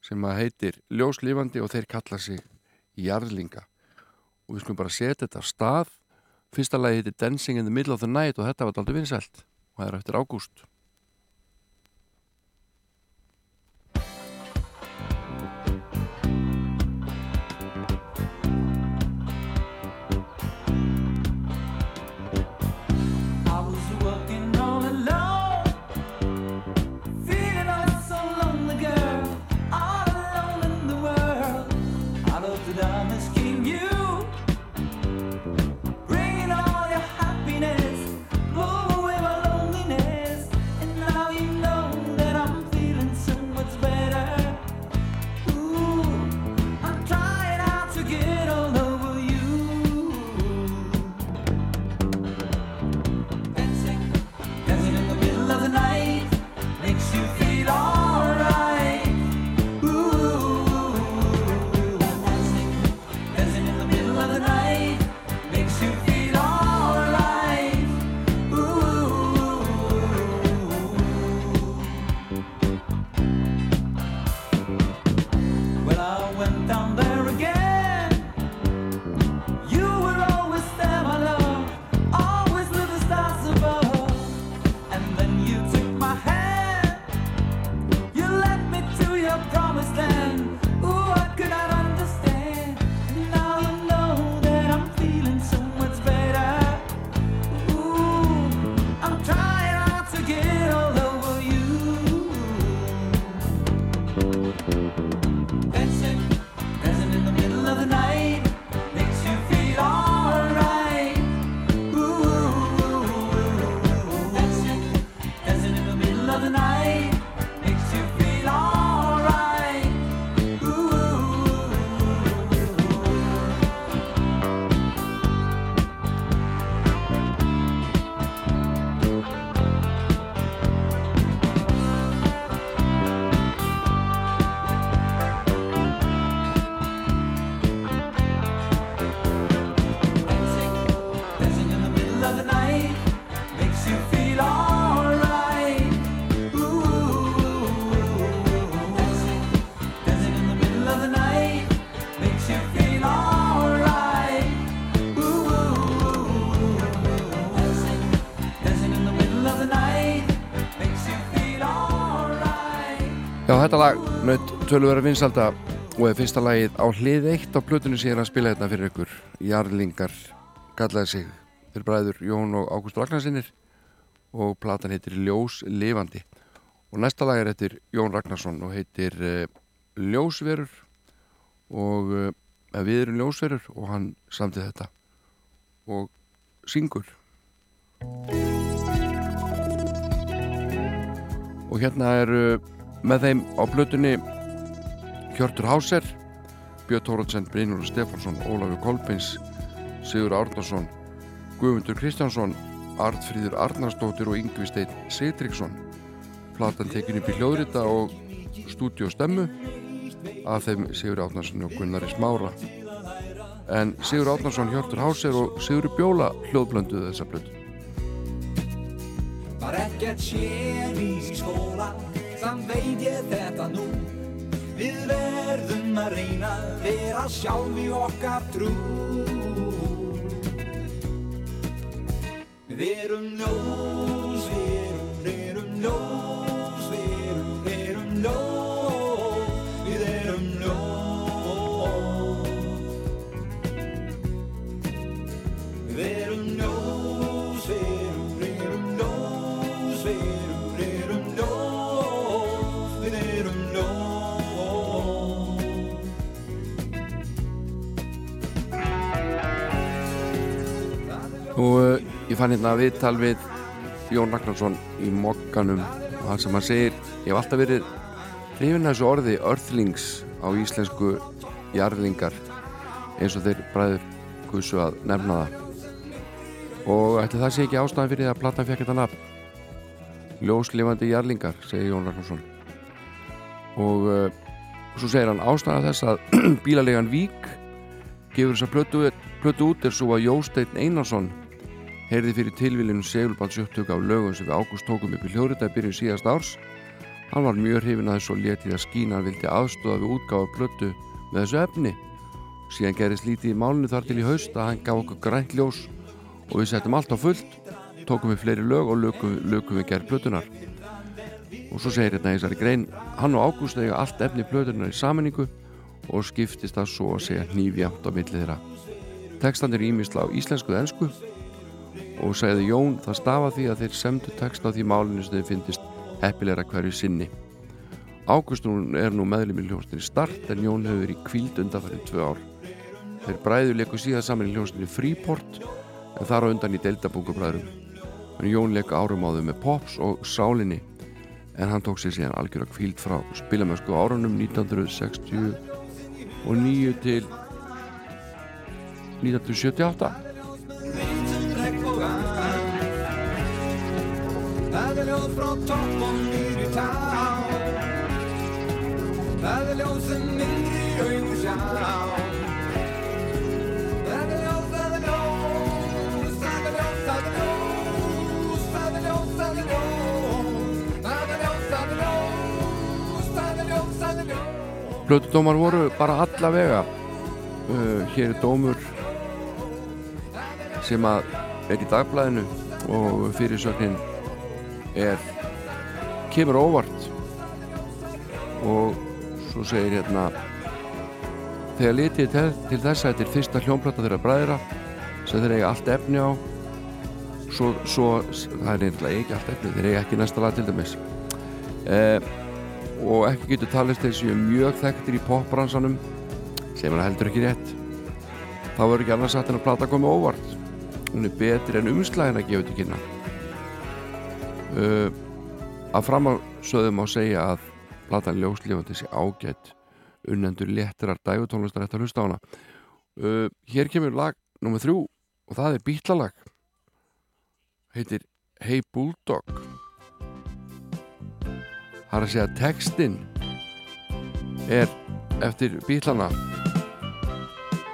sem að heitir Ljóslifandi og þeir kalla sig Jarlinga og við skulum bara setja þetta af stað. Fyrsta lagi heitir Dancing in the Middle of the Night og þetta var aldrei vinsælt. Og það er eftir ágúst þetta lag naut tölvöra vinsalda og er fyrsta lagið á hlið eitt á plötunni síðan að spila þetta fyrir ykkur. Jarlingar kallaði sig fyrir bræður Jón og Ágúst Ragnarsinnir og platan heitir Ljós Livandi og næsta lag er heitir Jón Ragnarsson og heitir uh, Ljósverur. Og uh, við erum Ljósverur og hann samtið þetta og syngur. Og hérna er með þeim á blötunni Hjörtur Háser Björn Tóraðsson, Brynjólf Stefánsson Ólafur Kolbins, Sigur Árnarsson Guðmundur Kristjánsson Artfríður Arnarsdóttir og Yngvi Steinn Sigtriksson platan tekin upp í hljóðrita og stúdiostemmu af þeim Sigur Árnarsson og Gunnari Smára. En Sigur Árnarsson, Hjörtur Háser og Sigur Bjóla hljóðblönduðu þessa blötu Var ekkert sér í skóla Samt veit ég þetta nú. Við verðum að reyna Vera sjálf í okkar trú. Við erum ljós Við erum, við erum ljós Við erum, við erum ljós og uh, ég fann hérna viðtal við Jón Ragnarsson í mokkanum og það sem hann segir ég hef alltaf verið hrifin að þessu orði earthlings á íslensku jarlingar eins og þeir bræður gussu að nefna það. Og ætli það sé ekki ástæðan fyrir að platan fekk þetta nafn? Ljóslifandi jarlingar segir Jón Ragnarsson. Og uh, svo segir hann ástæðan þess að bílalegan Vík gefur þess að plötu, plötu út er svo að Jósteinn Einarsson heyrði fyrir tilvílinu segulbandsjöptök af lögum sem við ágúst tókum upp í hljóðrita byrjun síðast árs. Hann var mjög hrifin að þessu og letið að skína hann vildi aðstofa við útgáfa plötu með þessu efni. Síðan gerist lítið í málinu þar til í haust að hann gaf okkur grænt ljós og við settum allt á fullt tókum við fleiri lög og lögum, lögum við gerð plötunar og svo segir hérna í þessari grein hann og Ágúst eiga allt efni plötunar í saminningu og skiptist það svo að segja hnífjamt á milli þeirra. Tekstandir ímisla á íslensku og ennsku og segði Jón það stafa því að þeir semdu text á því málinu sem þeir finnist heppilegra hverju sinni. Ágústun er nú meðlum í hljóstinni start en Jón hefur verið kvíld undanfærið tvö ár. Þeir bræður leiku síðan saman í hljóstinni Freeport en þar á undan í Deltabúkubræðurum en Jón leiku árum á þau með Pops og Sálinni en hann tók sér síðan algjör að kvíld frá spilamösku árunum 1960 og 9 til 1978 það er ljós Það er ljós, það er ljós Það er ljós, það er ljós Það er ljós, það er ljós Plötudómar voru bara allavega uh, hér er dómur sem að er í dagblæðinu og fyrirsögnin er kemur óvart. Og svo segir hérna þegar litið til, til þess að þetta er fyrsta hljónplata þeirra bræðra sem þeir eiga allt efni á svo, svo það er einhverja ekki allt efni þeir eiga ekki næsta lag til dæmis. Eh, og ekki getur talist þessi mjög þekktir í popbransanum sem hann heldur ekki rétt. Þá verður ekki annars sagt en að plata komi óvart. Hún er betri en umslæðin að gefa þetta kynna uh, að framársöðum á segja að platan ljóslífandi sé ágætt unnendur léttirar dægutónlistar eftir að hlusta á hana. Uh, hér kemur lag nummið þrjú og það er bítlalag. Heitir Hey Bulldog. Það er að segja að textin er eftir bítlana.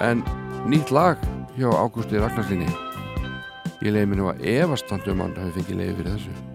En nýtt lag hjá Ágústi Ragnarssoni ég leiði mér nú að efastandi um hann hafi fengið leiði fyrir þessu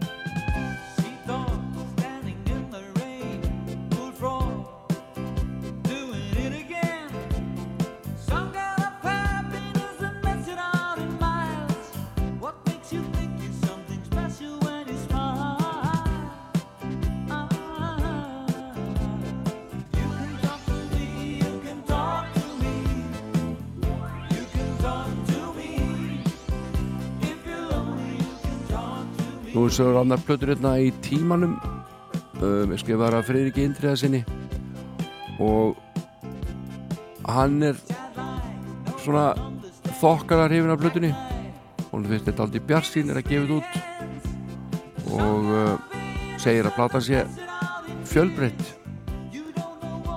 Er svo annar plötur hérna í tímanum. Um, skrifaður af Freyríki Indriða sinni. Og hann er svona þokkara hrifin af plötunni. Hún finnst þetta aldrei bjarsín er að gefa þetta út. Og uh, segir að platan sé fjölbreytt.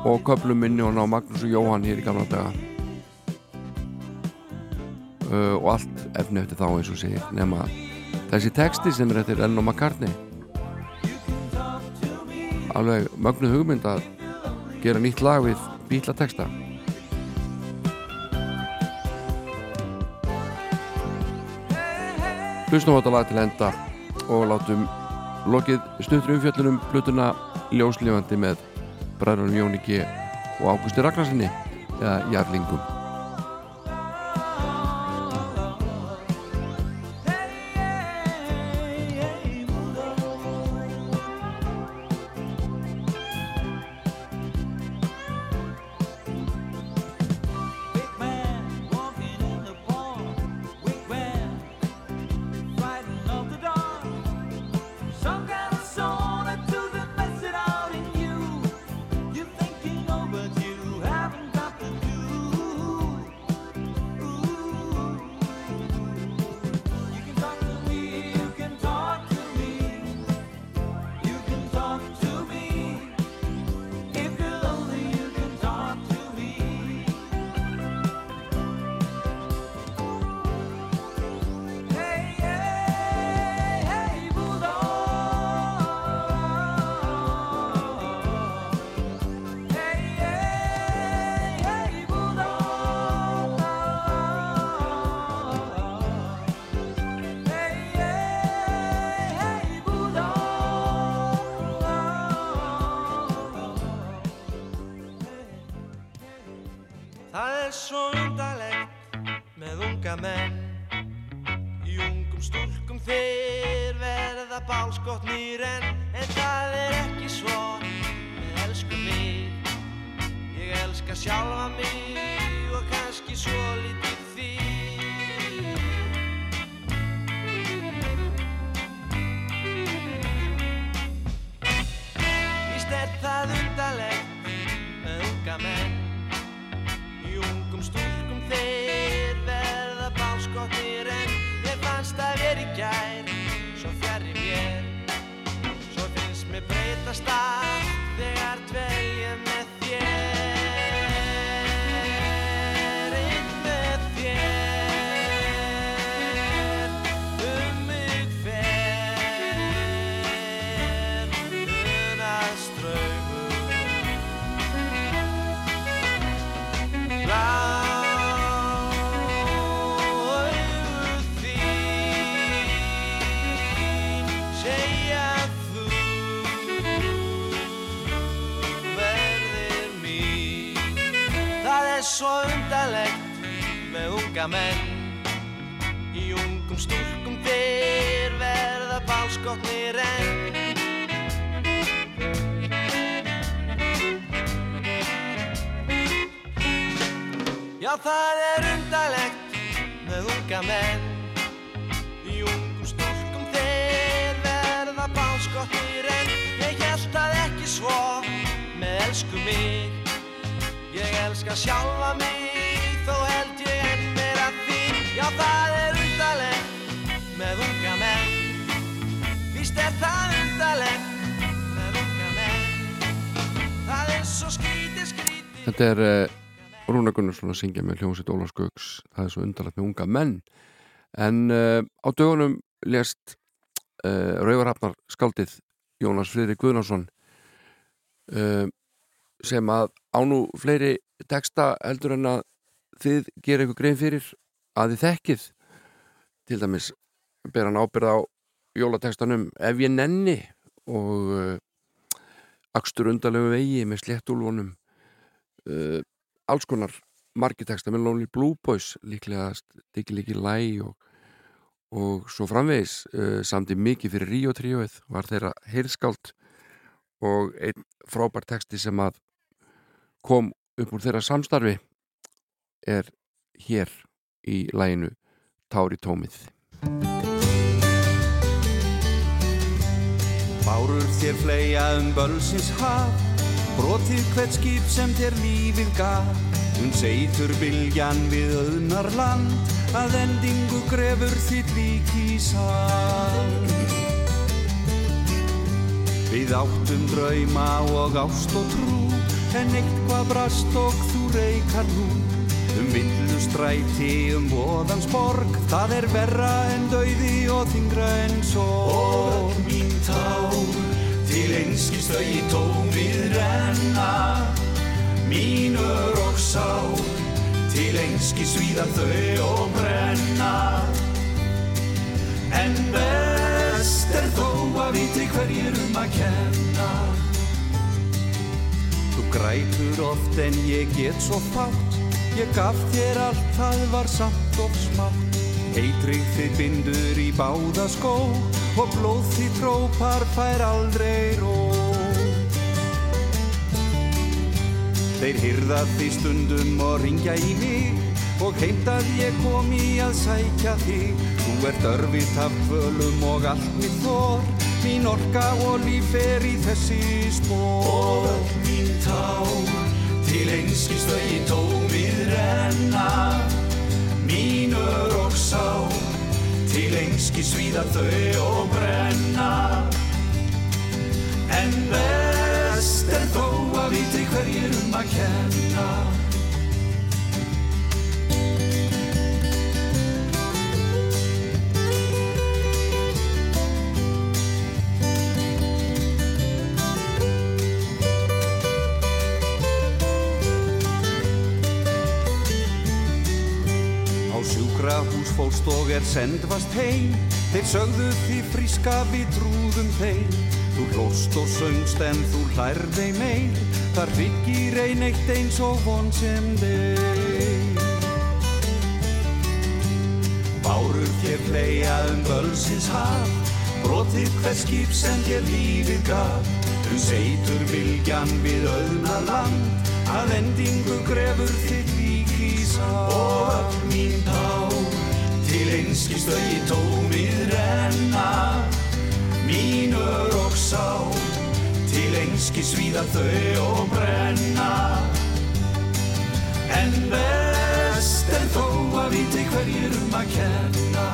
Og köplum minni og ná Magnús og Jóhann hér í gamla daga. Uh, og allt efni eftir þá eins og segir nema þessi texti sem er eftir og McCartney. Alveg mögnuð hugmynd að gera nýtt lag við bítla texta. Hlustum á þetta lag til enda og látum lokið stuttur umfjöllunum blutuna ljóslifandi með bræðunum Jóni G. og Águsti Ragnarssoni eða Jarlingum Ég elska sjálfa mig þó held ég enn meira þín Já, það er undarlegt með unga menn. Víst er það undarlegt með unga menn. Það er svo skrítið skrítið. Þetta er uh, Rúna Gunnarsson að syngja með hljómsveit Ólaf Skauks það er svo undarlegt með unga menn. En uh, á dögunum lést uh, Rauvarhafnar skaldið Jónas Friðrik Guðnarsson uh, sem að ánú fleiri texta heldur en að þið gera ykkur grein fyrir að þið þekkið. Til dæmis ber hann ábyrð á jólatextanum Ef ég nenni og uh, Akstur undarlegu vegi með sléttúlvonum uh, alls konar margiteksta með Lonely Blue Boys líklega Diggi Liggi Læ og, og svo framvegis. Uh, samti mikið fyrir Ríó tríóið var þeirra heyrðskáld og einn frábær teksti sem að kom upp úr þeirra samstarfi er hér í læginu Tári tómið. Bárur þér fleia um bölsins haf Brotið hvert skip sem þér lífið gaf. Um seitur byljan við öðnar land Að endingu grefur þitt lík í sand. Við áttum drauma og ást og trú En eitthvað brast og þú reykar nú. Um villu stræti, um voðans borg Það er verra en dauði og þingra en sorg. Og mín tár til einskist þau í tómið renna. Mínur og sár til einskist svíða þau og brenna. En best er þó að viti hverjir um að kenna Þú grætur oft en ég get svo fátt. Ég gaf þér allt, það var samt og smátt. Eitrið þitt bindur í báða skó Og blóð þitt trópar fær aldrei ró. Þeir hyrða því stundum og ringja í mig Og heimt að ég komi að sækja þig. Þú ert örfitt af kvölum og allt mitt þor Mín orka og líf er í þessi spór Og mín tár til einskist þau í tómið renna. Mínur og sá til einskist svíða þau og brenna. En best er þó að viti hverjir um að kenna Á sjúkrahús fórst og er sendvast heim. Þeir sögðu því fríska við trúðum þeim. Þú hlóst og söngst en þú hlærði meir Þar byggir ein eitt eins og von sem þeir Bárur þér fleia um bölsins haf. Brotið hver skip sem þér lífið gaf. Um seitur viljan við öðna land. Að endingu grefur þitt lík í sá Og öll mín tá Til einskist þau í tómið renna. Mínur og sá Til einskist svíða þau og brenna. En best er þó að viti hverjir um að kenna.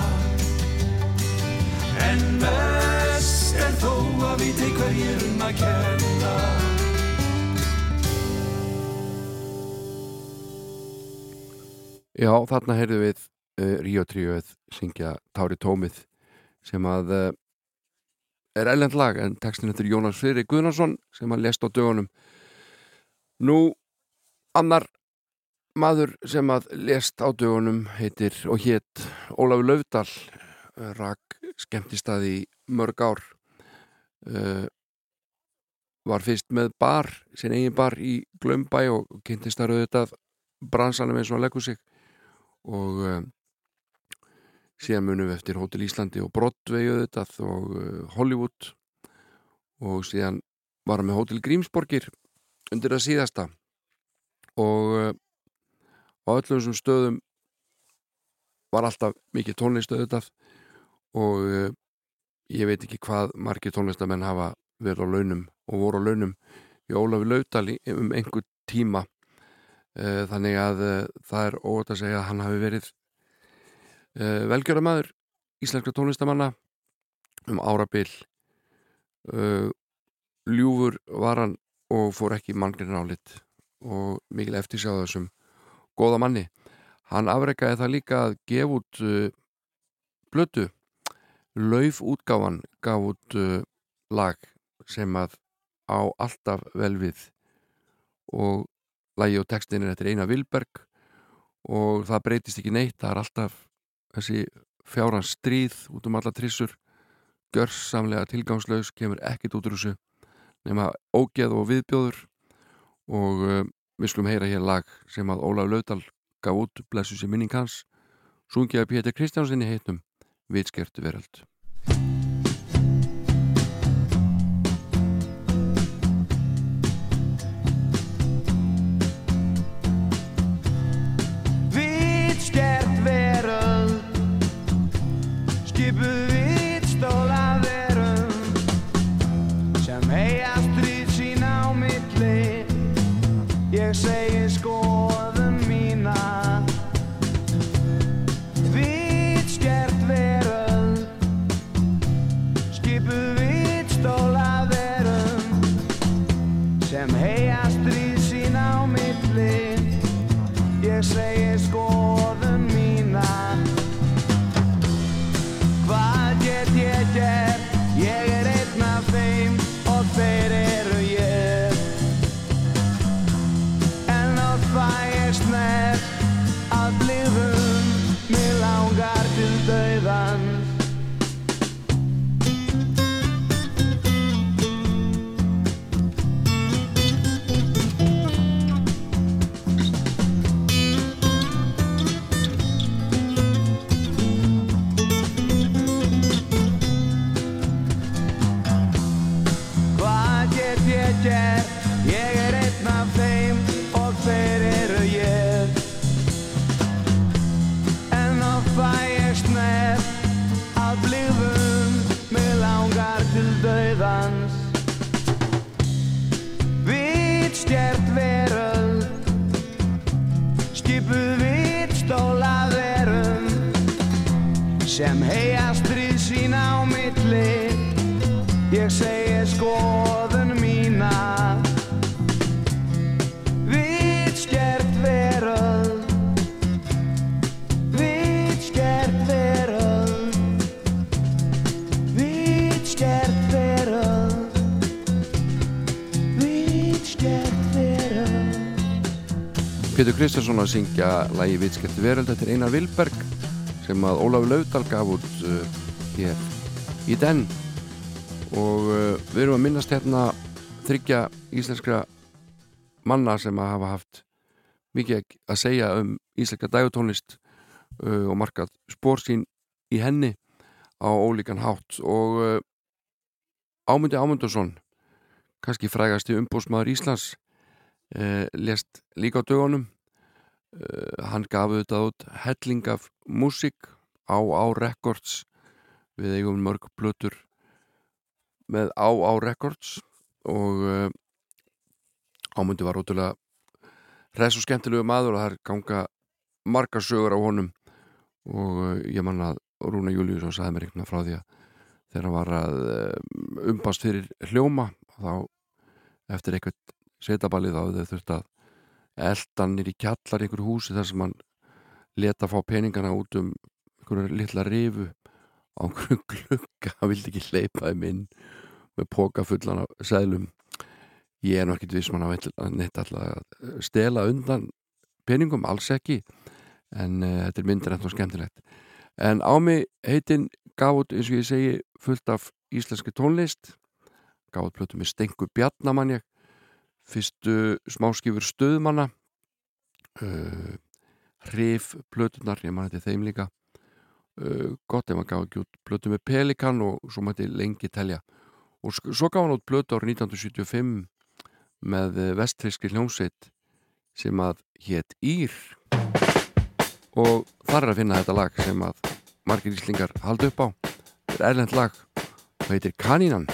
En best er þó að viti hverjir um að kenna. Já, þarna heyrðum við Ríó Tríóið syngja Tári Tómið sem að uh, er ellend lag en textin eftir Jónas Friðri Guðnarsson sem hann lest á dögunum. Nú, annar maður sem að lest á dögunum heitir og hétt Ólafur Laufdal uh, rak skemmtistað í mörg ár. Uh, var fyrst með bar, sin eigin bar í Glömbæ og kynntist þar auðvitað bransanum eins og hann leggur sig. Og uh, síðan munum við eftir Hotel Íslandi og Broadway auðvitað og uh, Hollywood. Og síðan var hann með Hotel Grímsborgir undir það síðasta. Og uh, á öllum þessum stöðum var alltaf mikið tónlist auðvitað. Og uh, ég veit ekki hvað margir tónlistamenn hafa verið á launum og voru á launum í Ólafi Laudali um einhver tíma. Þannig að það er óvægt að segja að hann hafi verið uh, velgjörðamaður íslenska tónlistamanna um árabil. Ljúfur var hann og fór ekki manglinn álit og mikil eftir sjá þessum góða manni. Hann afreikaði það líka að gefa út blötu lauf útgáfan gaf út lag sem að á alltaf vel við. Og lagi og textin er eftir Einar Vilberg og það breytist ekki neitt það er alltaf þessi fjárans stríð út um alla trissur görsamlega tilgangslaus kemur ekkit út úr þessu nema ógeð og viðbjóður. Og uh, við skulum heyra hér lag sem að Ólaf Laudal gaf út blessu sér minning hans sungjaði Pétur Kristjánsinni heitum Vitskertu veröld Kristjánsson að syngja lægi Vitskepti veröld. Er Einar Vilberg sem að Ólafur Laudal gaf út uh, hér í den. Og uh, við erum að minnast hérna þryggja íslenskra manna sem að hafa haft mikið að segja um íslenska dægutónlist uh, og markað spór sín í henni á ólíkan hátt. Og Ámundi Ámundarsson kannski frægasti umbúsmaður Íslands lest líka á dögunum uh, hann gaf auðvitað út helling af músík á á records. Við eigum mörg plötur með á á records og uh, ámundi var ótrúlega res og skemmtilegu maður og það er ganga margar sögur á honum. Og uh, ég man að Rúna Júliusson sagði mér einhvern veginn frá því að þegar hann var að umbast fyrir hljóma þá eftir eitthvað setaballið þá þau þurft að eldanir í kjallar einhver húsi þar sem hann leta fá peningana út um einhverju litla rifu á einhverju glugga. Hann vildi ekki hleypa þeim inn með póka fullan af seðlum. Ég er nú ekkit viss mann að neitt alltaf að stela undan peningum, alls ekki en uh, þetta er myndir eftir skemmtilegt. En á mig heitin gaf út, eins og ég segi, fullt af íslenski tónlist. Gaf út plötu með Stengu Bjarnamann fyrstu smáskifur stöðmanna uh, hrif plötunar, ég man þetta þeim líka. Uh, gott ef maður gaf ekki út plötu með Pelikan og svo mætti lengi telja. Og svo gaf hann út plötu árið 1975 með vestfriski hljómsveit sem að hétt Ír. Og þar er að finna þetta lag sem að margir íslingar haldi upp á. Þetta er erlend lag og heitir Kanínan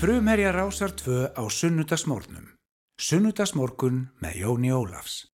frumherja rásar 2 á sunnudagsmórnum. Sunnudagsmorgun með Jóni Ólafs.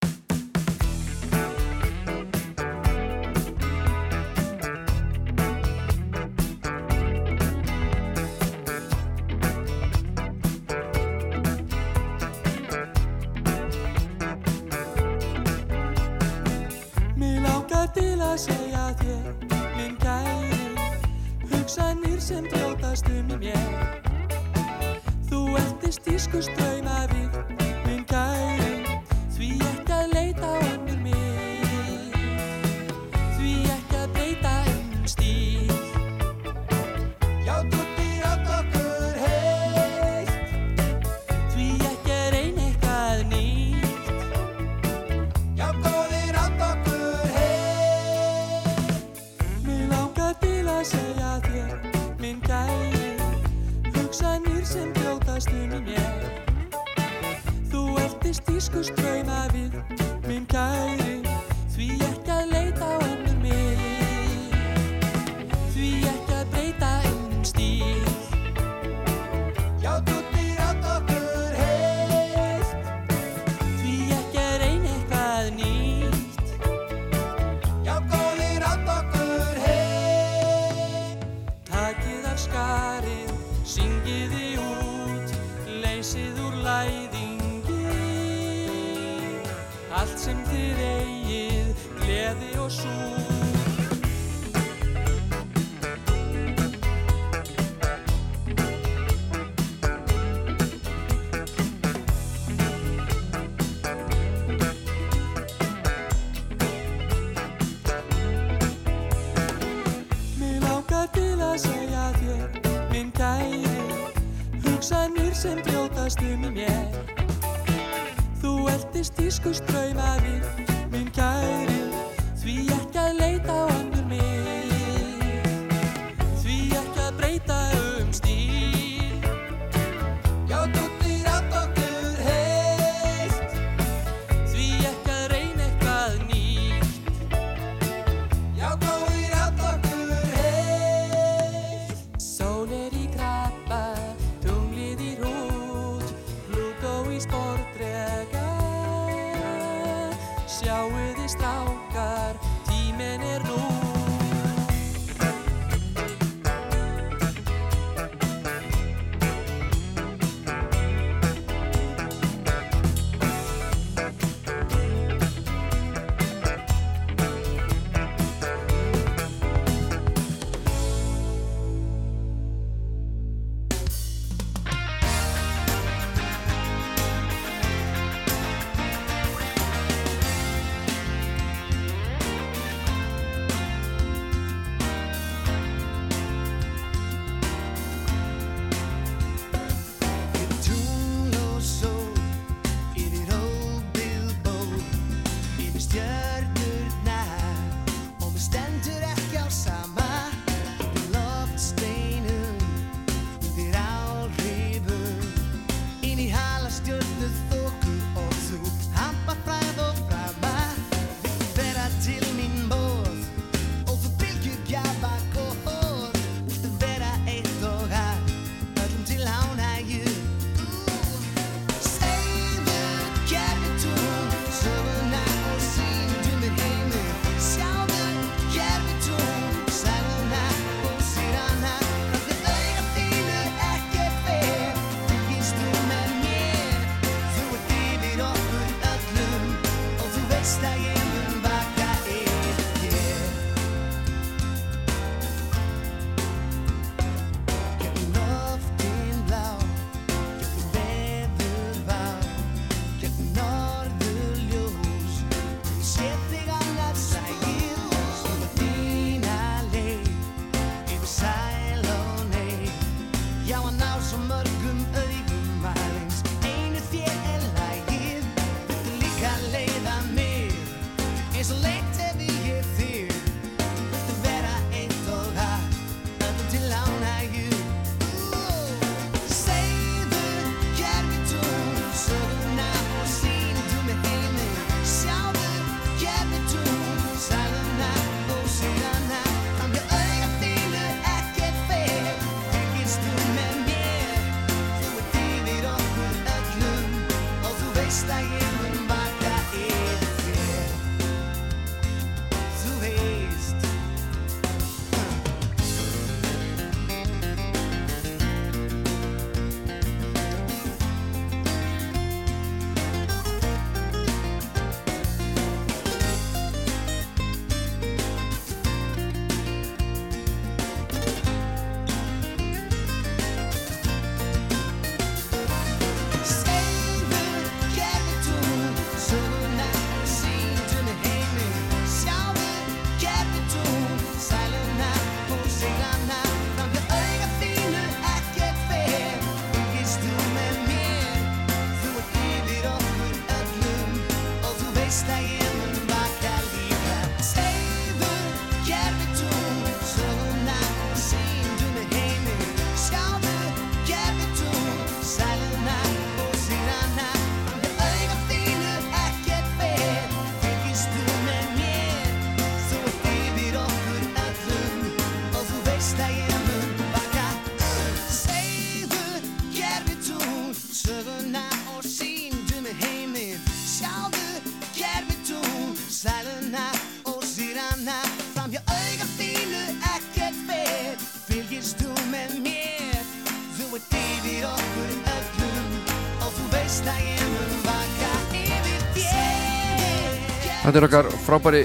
Þetta er okkar frábæri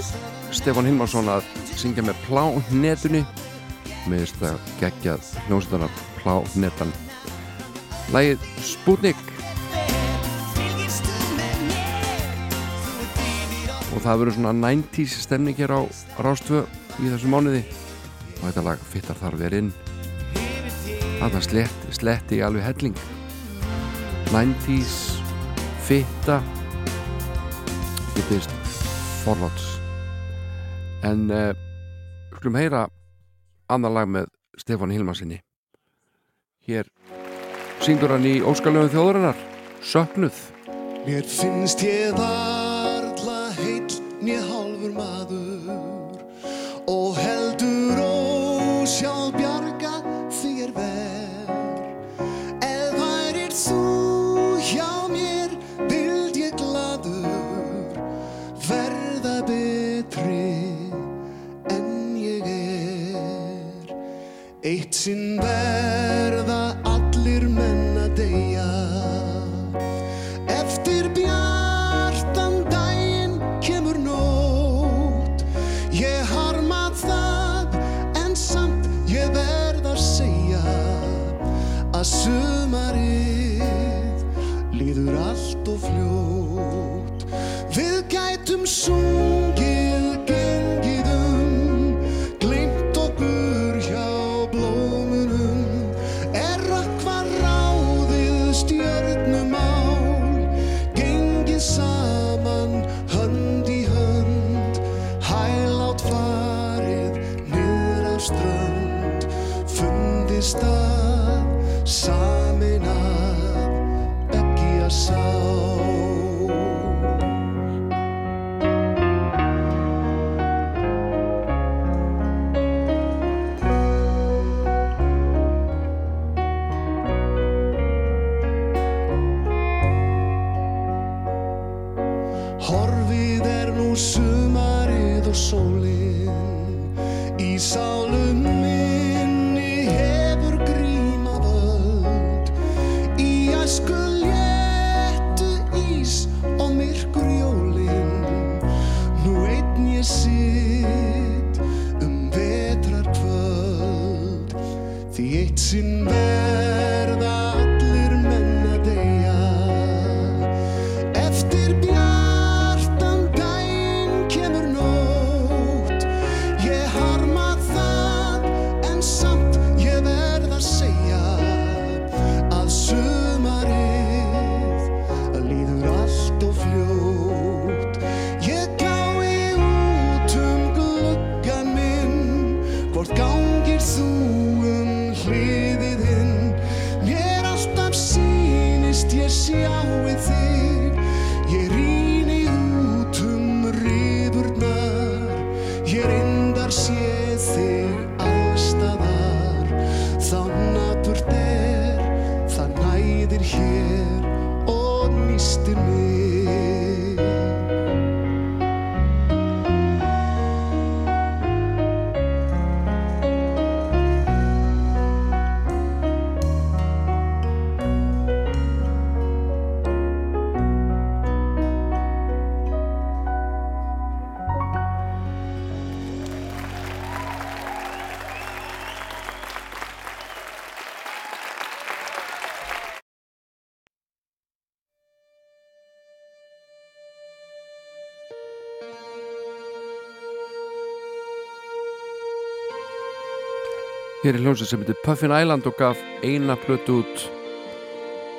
Stefan Hilmarsson að syngja með Plánetunni. Með þess að gegja hljómsveitanar Plánetan. Lægið Sputnik. Og það verður svona 90's stemning hér á Rástvö í þessu mánuði. Og þetta lag fittar þar verið inn. Að það sletti, sletti alveg helling. 90's fitta. Ég byrst forláts. En uh, skulum heyra annar lag með Stefán Hilmarsinni hér syngur hann í Óskarlöfum þjóðurinnar Söknuð. Mér finnst ég varðla heill nýja hálfur maður og heldur ósjálf 18 bed. Hér er hljómsveit sem heitir Puffin Island og gaf eina plötu út.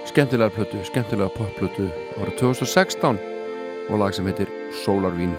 Skemmtilega plötu, skemmtilega popplötu ára 2016 og lag sem heitir Solarvín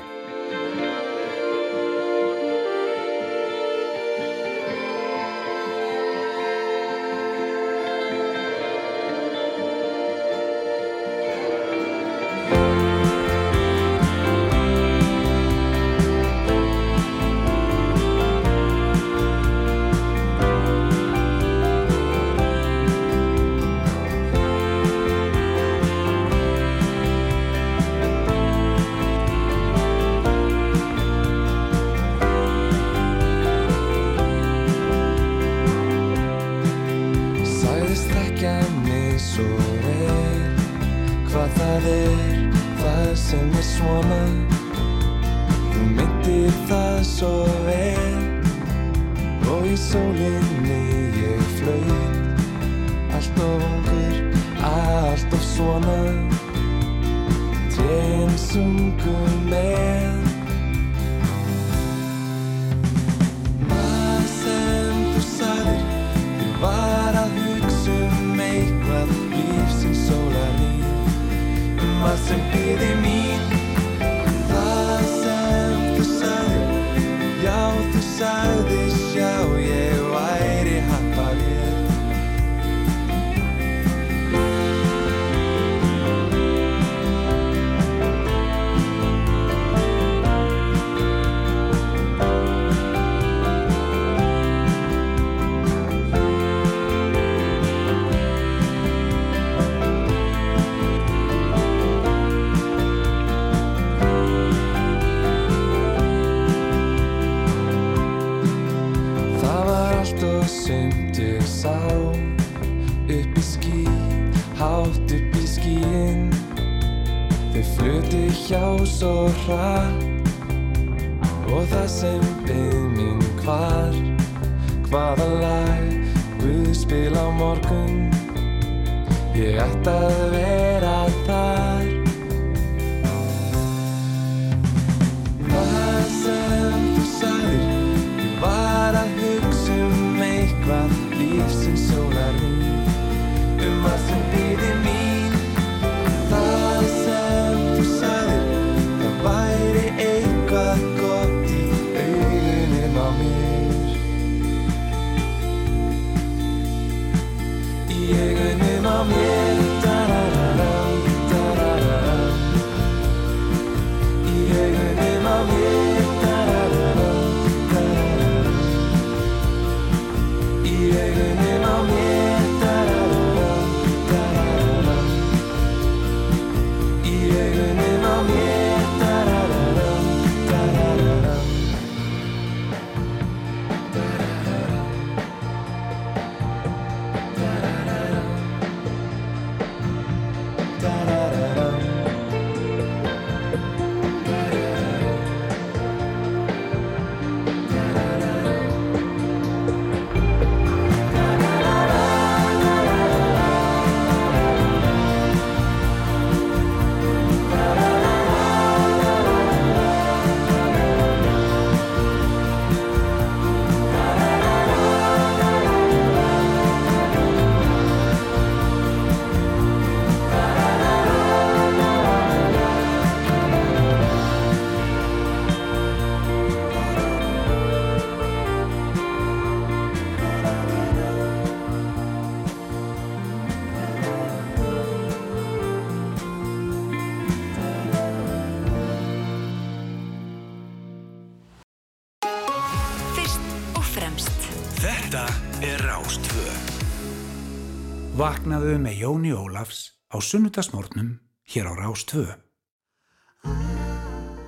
Jóni Ólafs á sunnudasmórnum hér á Rástvö.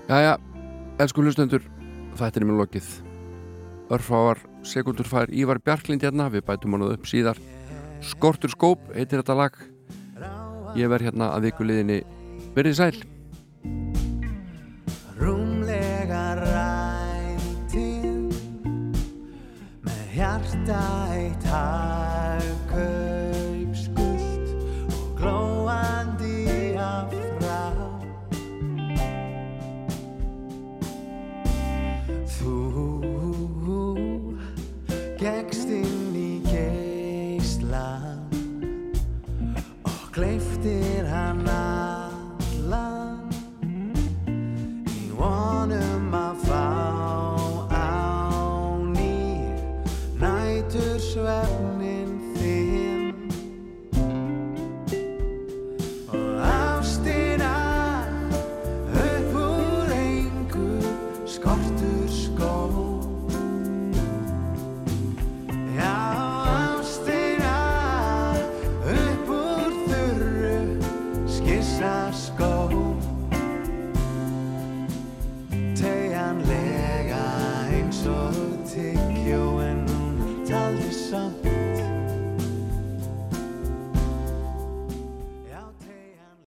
Jæja, elsku hlustendur, þetta er mjög lokið. Örfáar, sekundur fær Ívar Bjarklind hérna, við bætum hann upp síðar. Skortur skóp, heitir þetta lag. Ég verð hérna að vikuleginni verið sæl. Rúmlega rættin með hjarta eitt hær